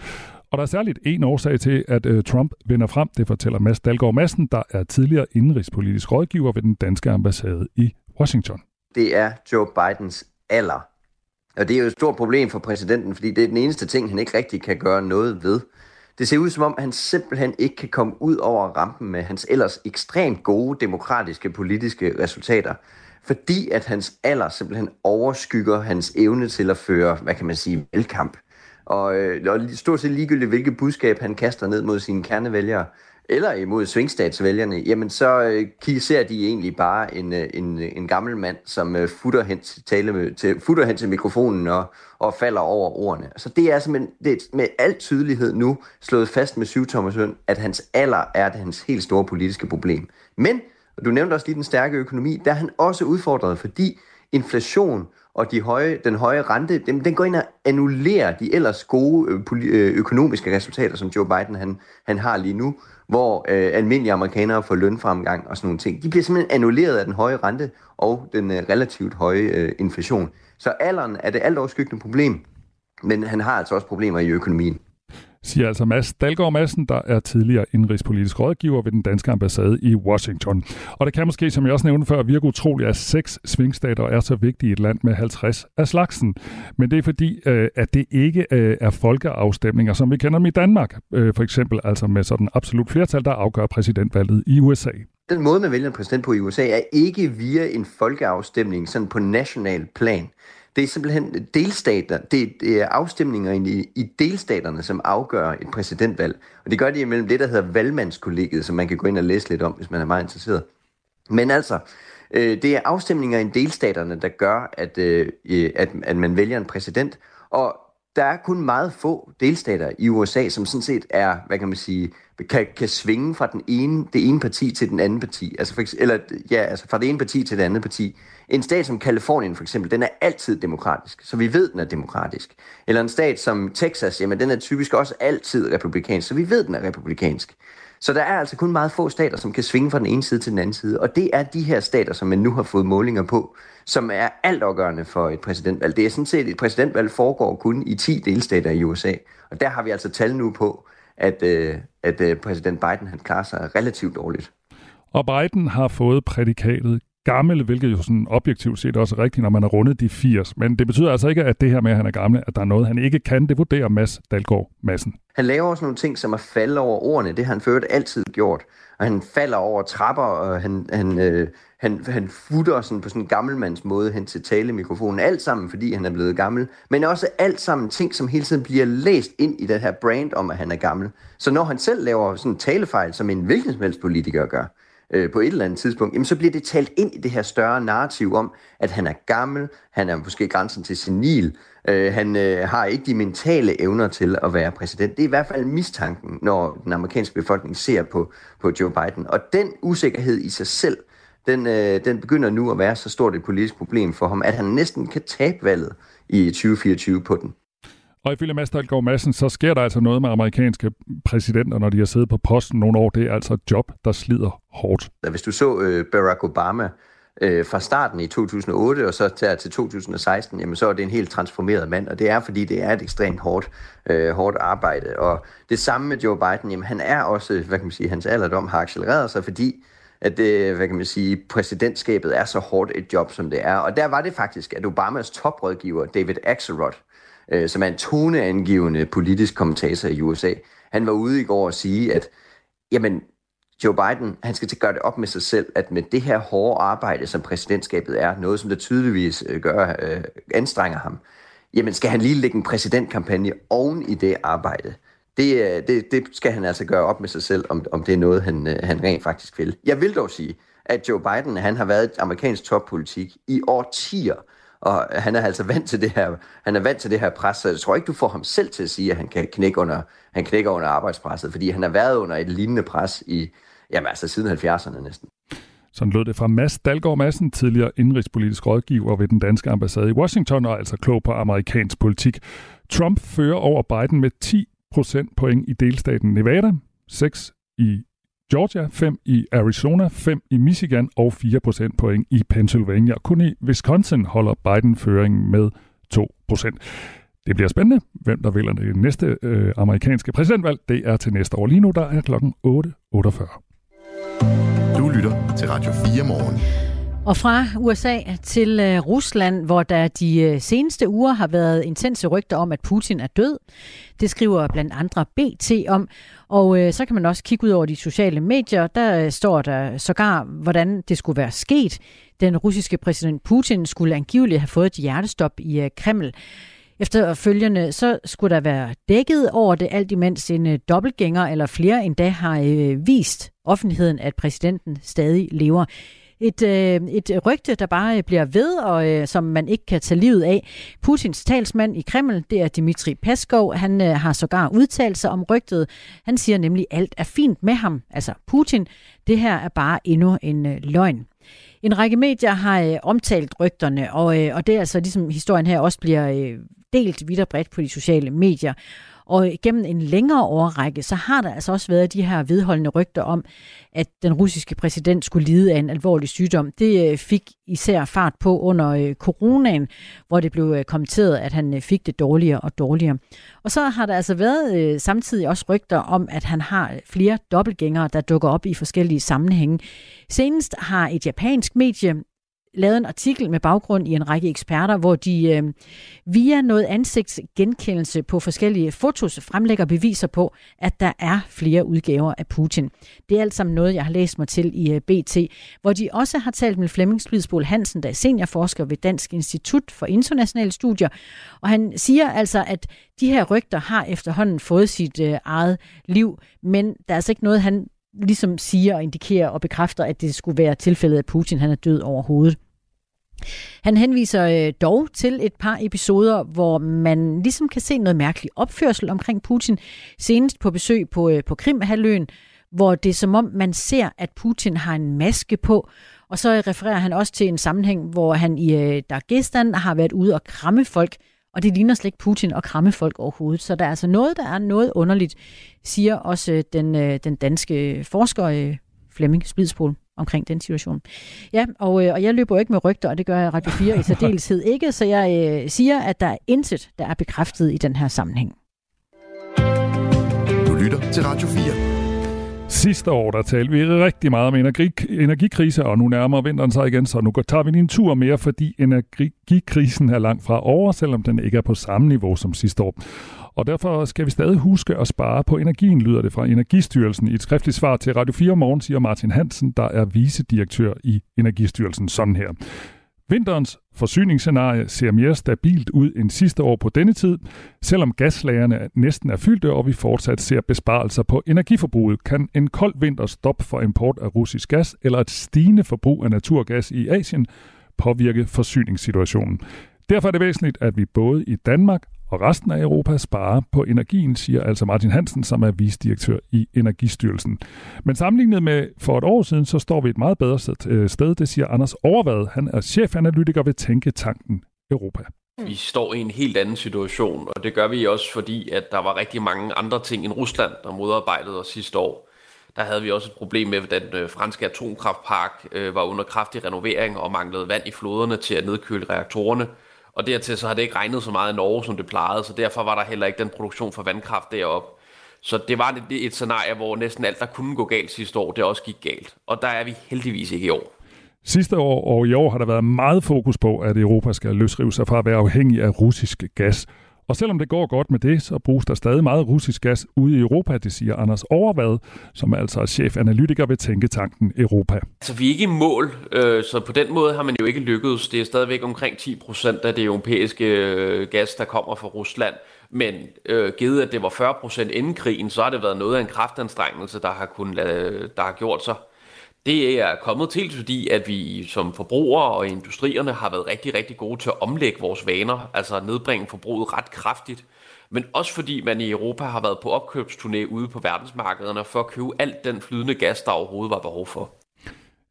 Og der er særligt en årsag til, at øh, Trump vinder frem, det fortæller Mads Dalgaard Madsen, der er tidligere indrigspolitisk rådgiver ved den danske ambassade i Washington. Det er Joe Bidens alder. Og det er jo et stort problem for præsidenten, fordi det er den eneste ting, han ikke rigtig kan gøre noget ved. Det ser ud som om, han simpelthen ikke kan komme ud over rampen med hans ellers ekstremt gode demokratiske politiske resultater, fordi at hans alder simpelthen overskygger hans evne til at føre, hvad kan man sige, velkamp. Og, øh, og stort set ligegyldigt, hvilket budskab han kaster ned mod sine kernevælgere, eller imod svingstatsvælgerne, jamen så øh, ser de egentlig bare en, øh, en, en gammel mand, som futter, hen til tale til, futter hen til mikrofonen og, og falder over ordene. Så det er simpelthen det er med al tydelighed nu slået fast med syv Thomas at hans alder er det hans helt store politiske problem. Men, og du nævnte også lige den stærke økonomi, der er han også udfordret, fordi inflation og de høje, den høje rente, den, den går ind og annullerer de ellers gode øh, øh, økonomiske resultater, som Joe Biden han, han har lige nu, hvor øh, almindelige amerikanere får lønfremgang og sådan nogle ting. De bliver simpelthen annulleret af den høje rente og den øh, relativt høje øh, inflation. Så alderen er det alt overskyggende problem, men han har altså også problemer i økonomien. Siger altså Mads Dalgaard Madsen, der er tidligere indrigspolitisk rådgiver ved den danske ambassade i Washington. Og det kan måske, som jeg også nævnte før, virke utroligt, at seks svingstater er så vigtige i et land med 50 af slagsen. Men det er fordi, øh, at det ikke øh, er folkeafstemninger, som vi kender dem i Danmark. Øh, for eksempel altså med sådan absolut flertal, der afgør præsidentvalget i USA. Den måde, man vælger en præsident på i USA, er ikke via en folkeafstemning sådan på national plan. Det er simpelthen delstater, det, det er afstemninger i, i delstaterne, som afgør et præsidentvalg. Og det gør de imellem det, der hedder valgmandskollegiet, som man kan gå ind og læse lidt om, hvis man er meget interesseret. Men altså, øh, det er afstemninger i delstaterne, der gør, at, øh, at, at man vælger en præsident. Og der er kun meget få delstater i USA, som sådan set er, hvad kan man sige, kan, kan svinge fra den ene, det ene parti til den anden parti. Altså for, eller, ja, altså fra det ene parti til det andet parti. En stat som Kalifornien for eksempel, den er altid demokratisk, så vi ved, den er demokratisk. Eller en stat som Texas, jamen den er typisk også altid republikansk, så vi ved, den er republikansk. Så der er altså kun meget få stater, som kan svinge fra den ene side til den anden side. Og det er de her stater, som man nu har fået målinger på, som er altafgørende for et præsidentvalg. Det er sådan set, et præsidentvalg foregår kun i 10 delstater i USA. Og der har vi altså tal nu på, at, øh, at øh, præsident Biden han klarer sig relativt dårligt. Og Biden har fået prædikatet gammel, hvilket jo sådan objektivt set også er rigtigt, når man har rundet de 80. Men det betyder altså ikke, at det her med, at han er gammel, at der er noget, han ikke kan. Det vurderer Mads Dalgaard Madsen. Han laver også nogle ting, som er falde over ordene. Det har han ført altid gjort. Og han falder over trapper, og han, han, øh, han, han futter sådan på sådan en gammelmands måde hen til talemikrofonen. Alt sammen, fordi han er blevet gammel. Men også alt sammen ting, som hele tiden bliver læst ind i den her brand om, at han er gammel. Så når han selv laver sådan en talefejl, som en hvilken som helst politiker gør, øh, på et eller andet tidspunkt, jamen så bliver det talt ind i det her større narrativ om, at han er gammel, han er måske grænsen til senil, øh, han øh, har ikke de mentale evner til at være præsident. Det er i hvert fald mistanken, når den amerikanske befolkning ser på, på Joe Biden. Og den usikkerhed i sig selv, den, øh, den begynder nu at være så stort et politisk problem for ham, at han næsten kan tabe valget i 2024 på den. Og ifølge Mads Dahlgaard Madsen, så sker der altså noget med amerikanske præsidenter, når de har siddet på posten nogle år. Det er altså et job, der slider hårdt. Hvis du så øh, Barack Obama øh, fra starten i 2008 og så til, altså, til 2016, jamen så er det en helt transformeret mand, og det er fordi, det er et ekstremt hårdt, øh, hårdt arbejde. Og det samme med Joe Biden, jamen han er også, hvad kan man sige, hans alderdom har accelereret sig, fordi at det, hvad kan man sige, præsidentskabet er så hårdt et job, som det er. Og der var det faktisk, at Obamas toprådgiver, David Axelrod, øh, som er en toneangivende politisk kommentator i USA, han var ude i går og sige, at jamen, Joe Biden, han skal til at gøre det op med sig selv, at med det her hårde arbejde, som præsidentskabet er, noget som der tydeligvis øh, gør, øh, anstrenger ham, jamen skal han lige lægge en præsidentkampagne oven i det arbejde. Det, øh, det, det skal han altså gøre op med sig selv, om, om det er noget, han, øh, han rent faktisk vil. Jeg vil dog sige, at Joe Biden, han har været amerikansk toppolitik i årtier, og han er altså vant til det her, han er vant til det her pres, så jeg tror ikke, du får ham selv til at sige, at han kan knække under, han knækker under arbejdspresset, fordi han har været under et lignende pres i, jamen altså siden 70'erne næsten. Sådan lød det fra Mads Dalgaard Madsen, tidligere indrigspolitisk rådgiver ved den danske ambassade i Washington, og altså klog på amerikansk politik. Trump fører over Biden med 10 procentpoint i delstaten Nevada, 6 i Georgia, 5 i Arizona, 5 i Michigan og 4 procentpoint i Pennsylvania. Kun i Wisconsin holder Biden føringen med 2 procent. Det bliver spændende, hvem der vælger det næste øh, amerikanske præsidentvalg. Det er til næste år. Lige nu der er klokken 8.48. Du lytter til Radio 4 morgen. Og fra USA til øh, Rusland, hvor der de øh, seneste uger har været intense rygter om, at Putin er død. Det skriver blandt andre BT om. Og øh, så kan man også kigge ud over de sociale medier. Der står der sågar, hvordan det skulle være sket. Den russiske præsident Putin skulle angiveligt have fået et hjertestop i Kreml. Efterfølgende så skulle der være dækket over det, alt imens en dobbeltgænger eller flere endda har vist offentligheden, at præsidenten stadig lever. Et, øh, et rygte, der bare øh, bliver ved, og øh, som man ikke kan tage livet af. Putins talsmand i Kreml, det er Dmitri Peskov. Han øh, har sågar udtalt sig om rygtet. Han siger nemlig, at alt er fint med ham, altså Putin. Det her er bare endnu en øh, løgn. En række medier har øh, omtalt rygterne, og, øh, og det er altså ligesom historien her også bliver øh, delt vidt og bredt på de sociale medier. Og gennem en længere årrække, så har der altså også været de her vedholdende rygter om, at den russiske præsident skulle lide af en alvorlig sygdom. Det øh, fik især fart på under øh, coronaen, hvor det blev øh, kommenteret, at han fik det dårligere og dårligere. Og så har der altså været samtidig også rygter om, at han har flere dobbeltgængere, der dukker op i forskellige sammenhænge. Senest har et japansk medie lavet en artikel med baggrund i en række eksperter, hvor de øh, via noget ansigtsgenkendelse på forskellige fotos fremlægger beviser på, at der er flere udgaver af Putin. Det er alt sammen noget, jeg har læst mig til i øh, BT, hvor de også har talt med Flemming Splidsbol Hansen, der er seniorforsker ved Dansk Institut for Internationale Studier. Og han siger altså, at de her rygter har efterhånden fået sit øh, eget liv, men der er altså ikke noget, han ligesom siger og indikerer og bekræfter, at det skulle være tilfældet, at Putin han er død overhovedet. Han henviser øh, dog til et par episoder, hvor man ligesom kan se noget mærkelig opførsel omkring Putin. Senest på besøg på, øh, på Krimhaløen, hvor det er som om, man ser, at Putin har en maske på. Og så refererer han også til en sammenhæng, hvor han i øh, Dagestan har været ude og kramme folk, og det ligner slet ikke Putin at kramme folk overhovedet. Så der er altså noget, der er noget underligt, siger også den, den danske forsker Flemming Splidsbol omkring den situation. Ja, og, øh, og jeg løber jo ikke med rygter, og det gør jeg Radio 4 i særdeleshed ikke, så jeg øh, siger, at der er intet, der er bekræftet i den her sammenhæng. Du lytter til Radio 4. Sidste år, der talte vi rigtig meget om energi, energikrise, og nu nærmer vinteren sig igen, så nu tager vi en tur mere, fordi energikrisen er langt fra over, selvom den ikke er på samme niveau som sidste år. Og derfor skal vi stadig huske at spare på energien, lyder det fra Energistyrelsen. I et skriftligt svar til Radio 4 morgen siger Martin Hansen, der er vicedirektør i Energistyrelsen, sådan her. Vinterens forsyningsscenarie ser mere stabilt ud end sidste år på denne tid. Selvom gaslagerne næsten er fyldte, og vi fortsat ser besparelser på energiforbruget, kan en kold vinter stoppe for import af russisk gas eller et stigende forbrug af naturgas i Asien påvirke forsyningssituationen. Derfor er det væsentligt, at vi både i Danmark og resten af Europa sparer på energien, siger altså Martin Hansen, som er visdirektør i Energistyrelsen. Men sammenlignet med for et år siden, så står vi et meget bedre øh, sted, det siger Anders Overvad. Han er chefanalytiker ved Tænketanken Europa. Vi står i en helt anden situation, og det gør vi også fordi, at der var rigtig mange andre ting end Rusland, der modarbejdede os sidste år. Der havde vi også et problem med, at den øh, franske atomkraftpark øh, var under kraftig renovering og manglede vand i floderne til at nedkøle reaktorerne. Og dertil så har det ikke regnet så meget i Norge, som det plejede, så derfor var der heller ikke den produktion for vandkraft deroppe. Så det var et, et scenarie, hvor næsten alt, der kunne gå galt sidste år, det også gik galt. Og der er vi heldigvis ikke i år. Sidste år og i år har der været meget fokus på, at Europa skal løsrive sig fra at være afhængig af russisk gas. Og selvom det går godt med det, så bruges der stadig meget russisk gas ude i Europa, det siger Anders Overvad, som altså er altså chefanalytiker ved Tænketanken Europa. Altså vi er ikke i mål, øh, så på den måde har man jo ikke lykkedes. Det er stadigvæk omkring 10 procent af det europæiske øh, gas, der kommer fra Rusland. Men øh, givet at det var 40 procent inden krigen, så har det været noget af en kraftanstrengelse, der har, kun, der har gjort sig. Det er kommet til, fordi at vi som forbrugere og industrierne har været rigtig, rigtig gode til at omlægge vores vaner, altså nedbringe forbruget ret kraftigt. Men også fordi man i Europa har været på opkøbsturné ude på verdensmarkederne for at købe alt den flydende gas, der overhovedet var behov for.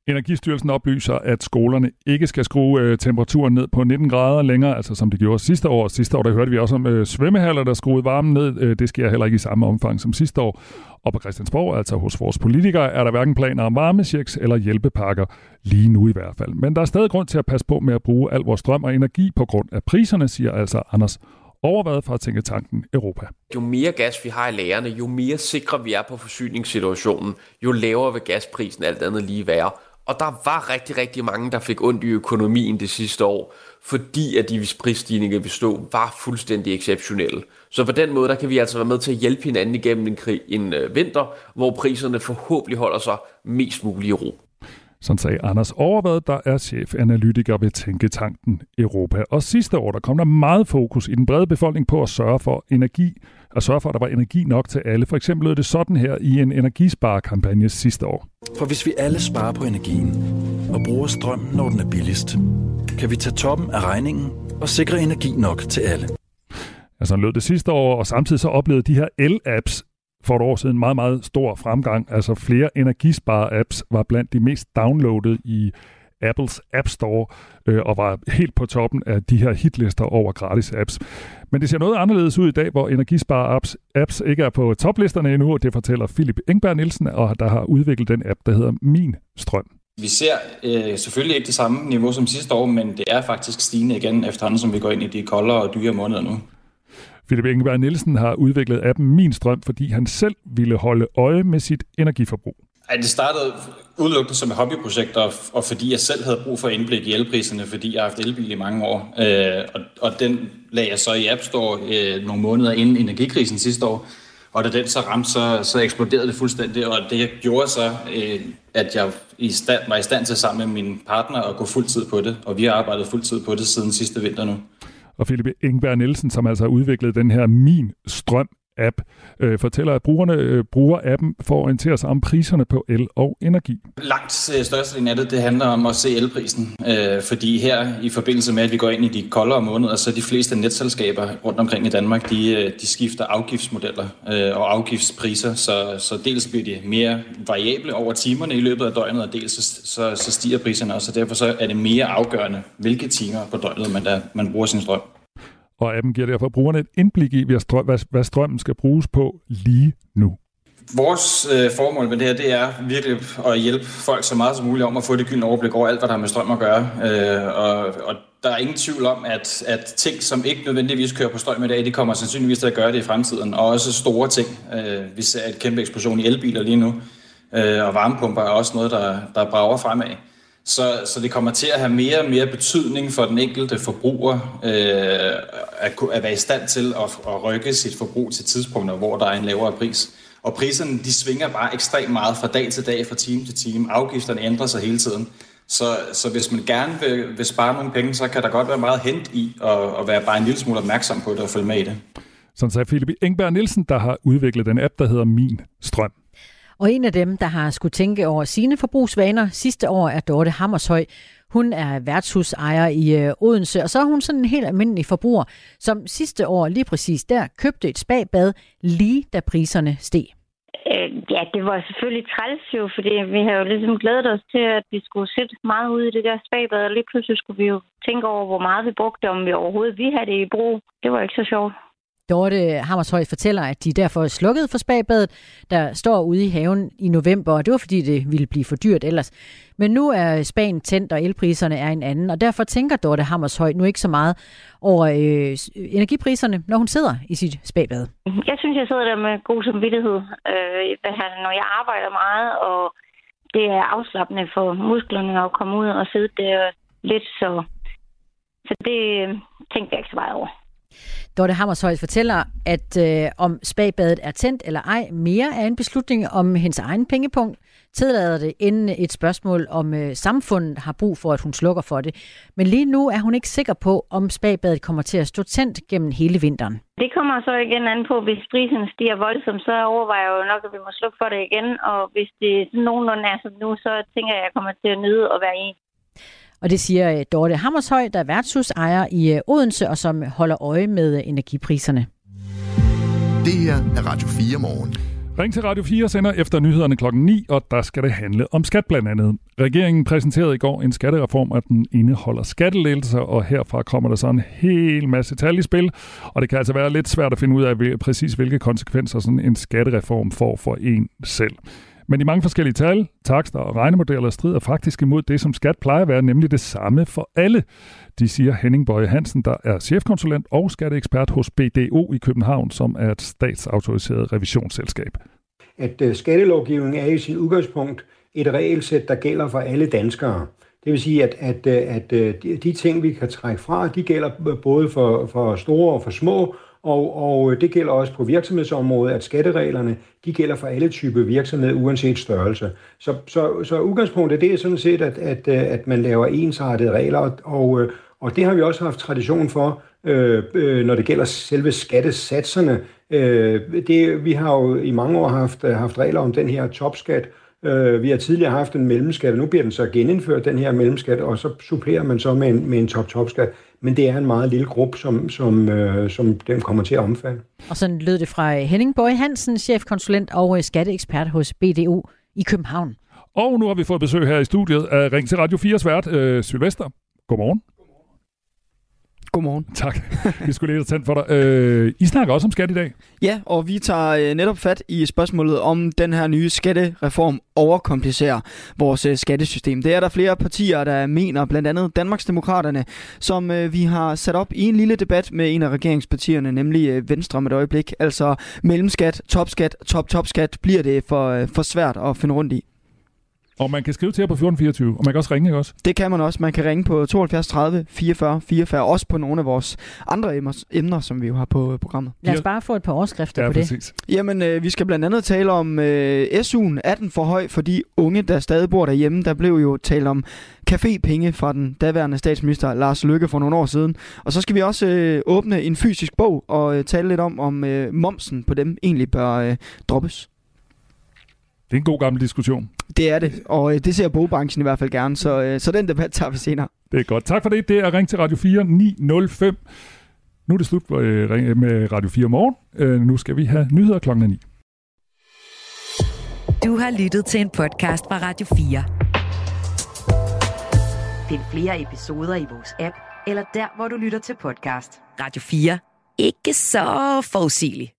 Energistyrelsen oplyser, at skolerne ikke skal skrue øh, temperaturen ned på 19 grader længere, altså som det gjorde sidste år. Sidste år der hørte vi også om øh, svømmehaller, der skruede varmen ned. Øh, det sker heller ikke i samme omfang som sidste år. Og på Christiansborg, altså hos vores politikere, er der hverken planer om varmechecks eller hjælpepakker, lige nu i hvert fald. Men der er stadig grund til at passe på med at bruge al vores strøm og energi på grund af priserne, siger altså Anders overvejet fra Tænketanken Europa. Jo mere gas vi har i lagerne, jo mere sikre vi er på forsyningssituationen, jo lavere vil gasprisen alt andet lige være. Og der var rigtig, rigtig mange, der fik ondt i økonomien det sidste år, fordi at de prisstigninger, vi stod, var fuldstændig exceptionelle. Så på den måde, der kan vi altså være med til at hjælpe hinanden igennem en, krig, en øh, vinter, hvor priserne forhåbentlig holder sig mest muligt i ro. Sådan sagde Anders Overvad, der er chefanalytiker ved Tænketanken Europa. Og sidste år, der kom der meget fokus i den brede befolkning på at sørge for energi, at sørge for, at der var energi nok til alle. For eksempel lød det sådan her i en energisparekampagne sidste år. For hvis vi alle sparer på energien og bruger strøm, når den er billigst, kan vi tage toppen af regningen og sikre energi nok til alle. Sådan lød det sidste år, og samtidig så oplevede de her el-apps for et år siden meget, meget stor fremgang. Altså flere energispare-apps var blandt de mest downloadede i Apples App Store øh, og var helt på toppen af de her hitlister over gratis apps. Men det ser noget anderledes ud i dag, hvor energispar-apps apps ikke er på toplisterne endnu, og det fortæller Philip Engberg Nielsen, og der har udviklet den app, der hedder Min Strøm. Vi ser øh, selvfølgelig ikke det samme niveau som sidste år, men det er faktisk stigende igen efterhånden, som vi går ind i de koldere og dyre måneder nu. Philip Ingeberg Nielsen har udviklet appen Min Strøm, fordi han selv ville holde øje med sit energiforbrug. Ej, det startede udelukkende som et hobbyprojekt, og, og fordi jeg selv havde brug for indblik i elpriserne, fordi jeg har haft elbil i mange år. Øh, og, og den lagde jeg så i App Store øh, nogle måneder inden energikrisen sidste år. Og da den så ramte, så, så eksploderede det fuldstændig, og det gjorde så, øh, at jeg i stand, var i stand til sammen med min partner at gå fuldtid på det, og vi har arbejdet fuldtid på det siden sidste vinter nu. Og Philip Ingberg Nielsen, som altså har udviklet den her Min Strøm app, øh, fortæller, at brugerne øh, bruger appen for at orientere sig om priserne på el og energi. Langt øh, størstedelen af det, det handler om at se elprisen, øh, fordi her i forbindelse med, at vi går ind i de koldere måneder, så de fleste netselskaber rundt omkring i Danmark, de, øh, de skifter afgiftsmodeller øh, og afgiftspriser, så, så dels bliver de mere variable over timerne i løbet af døgnet, og dels så, så, så stiger priserne også, og derfor så er det mere afgørende, hvilke timer på døgnet man, der, man bruger sin strøm og appen giver derfor brugerne et indblik i, hvad strømmen skal bruges på lige nu. Vores øh, formål med det her, det er virkelig at hjælpe folk så meget som muligt om at få det gyldne overblik over alt, hvad der har med strøm at gøre. Øh, og, og der er ingen tvivl om, at, at ting, som ikke nødvendigvis kører på strøm i dag, de kommer sandsynligvis til at gøre det i fremtiden. Og også store ting. Øh, vi ser et kæmpe eksplosion i elbiler lige nu, øh, og varmepumper er også noget, der, der brager fremad. Så, så det kommer til at have mere og mere betydning for den enkelte forbruger øh, at, at være i stand til at, at rykke sit forbrug til tidspunkter, hvor der er en lavere pris. Og priserne de svinger bare ekstremt meget fra dag til dag, fra time til time. Afgifterne ændrer sig hele tiden. Så, så hvis man gerne vil, vil spare nogle penge, så kan der godt være meget hent i at, at være bare en lille smule opmærksom på det og følge med i det. Sådan sagde Philip Engberg Nielsen, der har udviklet den app, der hedder Min Strøm. Og en af dem, der har skulle tænke over sine forbrugsvaner sidste år, er Dorte Hammershøj. Hun er værtshusejer i øh, Odense, og så er hun sådan en helt almindelig forbruger, som sidste år lige præcis der købte et spagbad, lige da priserne steg. Øh, ja, det var selvfølgelig træls jo, fordi vi havde jo ligesom glædet os til, at vi skulle sætte meget ud i det der spagbad, og lige pludselig skulle vi jo tænke over, hvor meget vi brugte, om vi overhovedet vi havde det i brug. Det var ikke så sjovt. Dorte Hammershøj fortæller, at de derfor slukkede for spagbadet, der står ude i haven i november, og det var fordi, det ville blive for dyrt ellers. Men nu er spagen tændt, og elpriserne er en anden, og derfor tænker Dorte Hammershøj nu ikke så meget over øh, energipriserne, når hun sidder i sit spagbad. Jeg synes, jeg sidder der med god samvittighed, øh, når jeg arbejder meget, og det er afslappende for musklerne at komme ud og sidde der lidt, så, så det øh, tænker jeg ikke så meget over. Dorte Hammershøj fortæller, at øh, om spagbadet er tændt eller ej, mere er en beslutning om hendes egen pengepunkt, tillader det inden et spørgsmål om øh, samfundet har brug for, at hun slukker for det. Men lige nu er hun ikke sikker på, om spagbadet kommer til at stå tændt gennem hele vinteren. Det kommer så igen an på, hvis prisen stiger voldsomt, så overvejer jeg jo nok, at vi må slukke for det igen. Og hvis det nogenlunde er som nu, så tænker jeg, at jeg kommer til at nyde at være i. Og det siger øh, Dorte Hammershøj, der er værtshusejer i øh, Odense, og som holder øje med øh, energipriserne. Det her er Radio 4 morgen. Ring til Radio 4 sender efter nyhederne klokken 9, og der skal det handle om skat blandt andet. Regeringen præsenterede i går en skattereform, og den indeholder skattelettelser, og herfra kommer der så en hel masse tal i spil. Og det kan altså være lidt svært at finde ud af præcis, hvilke konsekvenser sådan en skattereform får for en selv. Men de mange forskellige tal, takster og regnemodeller strider faktisk imod det, som skat plejer at være, nemlig det samme for alle. De siger Henning Bøje Hansen, der er chefkonsulent og skatteekspert hos BDO i København, som er et statsautoriseret revisionsselskab. At øh, skattelovgivningen er i sit udgangspunkt et regelsæt, der gælder for alle danskere. Det vil sige, at, at, øh, at øh, de ting, vi kan trække fra, de gælder både for, for store og for små, og, og øh, det gælder også på virksomhedsområdet, at skattereglerne de gælder for alle typer virksomhed, uanset størrelse. Så, så, så udgangspunktet det er sådan set, at, at, øh, at man laver ensartede regler, og, øh, og det har vi også haft tradition for, øh, øh, når det gælder selve skattesatserne. Øh, det, vi har jo i mange år haft, haft regler om den her topskat, Øh, vi har tidligere haft en mellemskat, og nu bliver den så genindført, den her mellemskat, og så supplerer man så med en, med en top-top-skat. Men det er en meget lille gruppe, som, som, øh, som den kommer til at omfatte. Og sådan lød det fra Henning Bøje Hansen, chefkonsulent og skatteekspert hos BDO i København. Og nu har vi fået besøg her i studiet af Ring til Radio 4's vært, øh, Sylvester. Godmorgen. Godmorgen. Tak. Vi skulle lige tændt for dig. Øh, I snakker også om skat i dag. Ja, og vi tager øh, netop fat i spørgsmålet om den her nye skattereform overkomplicerer vores øh, skattesystem. Det er der flere partier, der mener, blandt andet Danmarksdemokraterne, som øh, vi har sat op i en lille debat med en af regeringspartierne, nemlig Venstre om et øjeblik. Altså mellemskat, topskat, top-topskat, bliver det for, for svært at finde rundt i. Og man kan skrive til jer på 1424, og man kan også ringe, ikke også? Det kan man også. Man kan ringe på 72 30 44 44, også på nogle af vores andre emner, som vi jo har på programmet. Lad os bare få et par overskrifter ja, på præcis. det. Jamen, øh, vi skal blandt andet tale om øh, SU'en. Er den for høj for de unge, der stadig bor derhjemme? Der blev jo talt om cafépenge fra den daværende statsminister Lars Løkke for nogle år siden. Og så skal vi også øh, åbne en fysisk bog og øh, tale lidt om, om øh, momsen på dem egentlig bør øh, droppes. Det er en god gammel diskussion. Det er det, og øh, det ser bogbranchen i hvert fald gerne, så, øh, så den debat tager vi senere. Det er godt. Tak for det. Det er Ring til Radio 4 905. Nu er det slut øh, med Radio 4 morgen. Øh, nu skal vi have nyheder klokken 9. Du har lyttet til en podcast fra Radio 4. Find flere episoder i vores app, eller der, hvor du lytter til podcast. Radio 4. Ikke så forudsigeligt.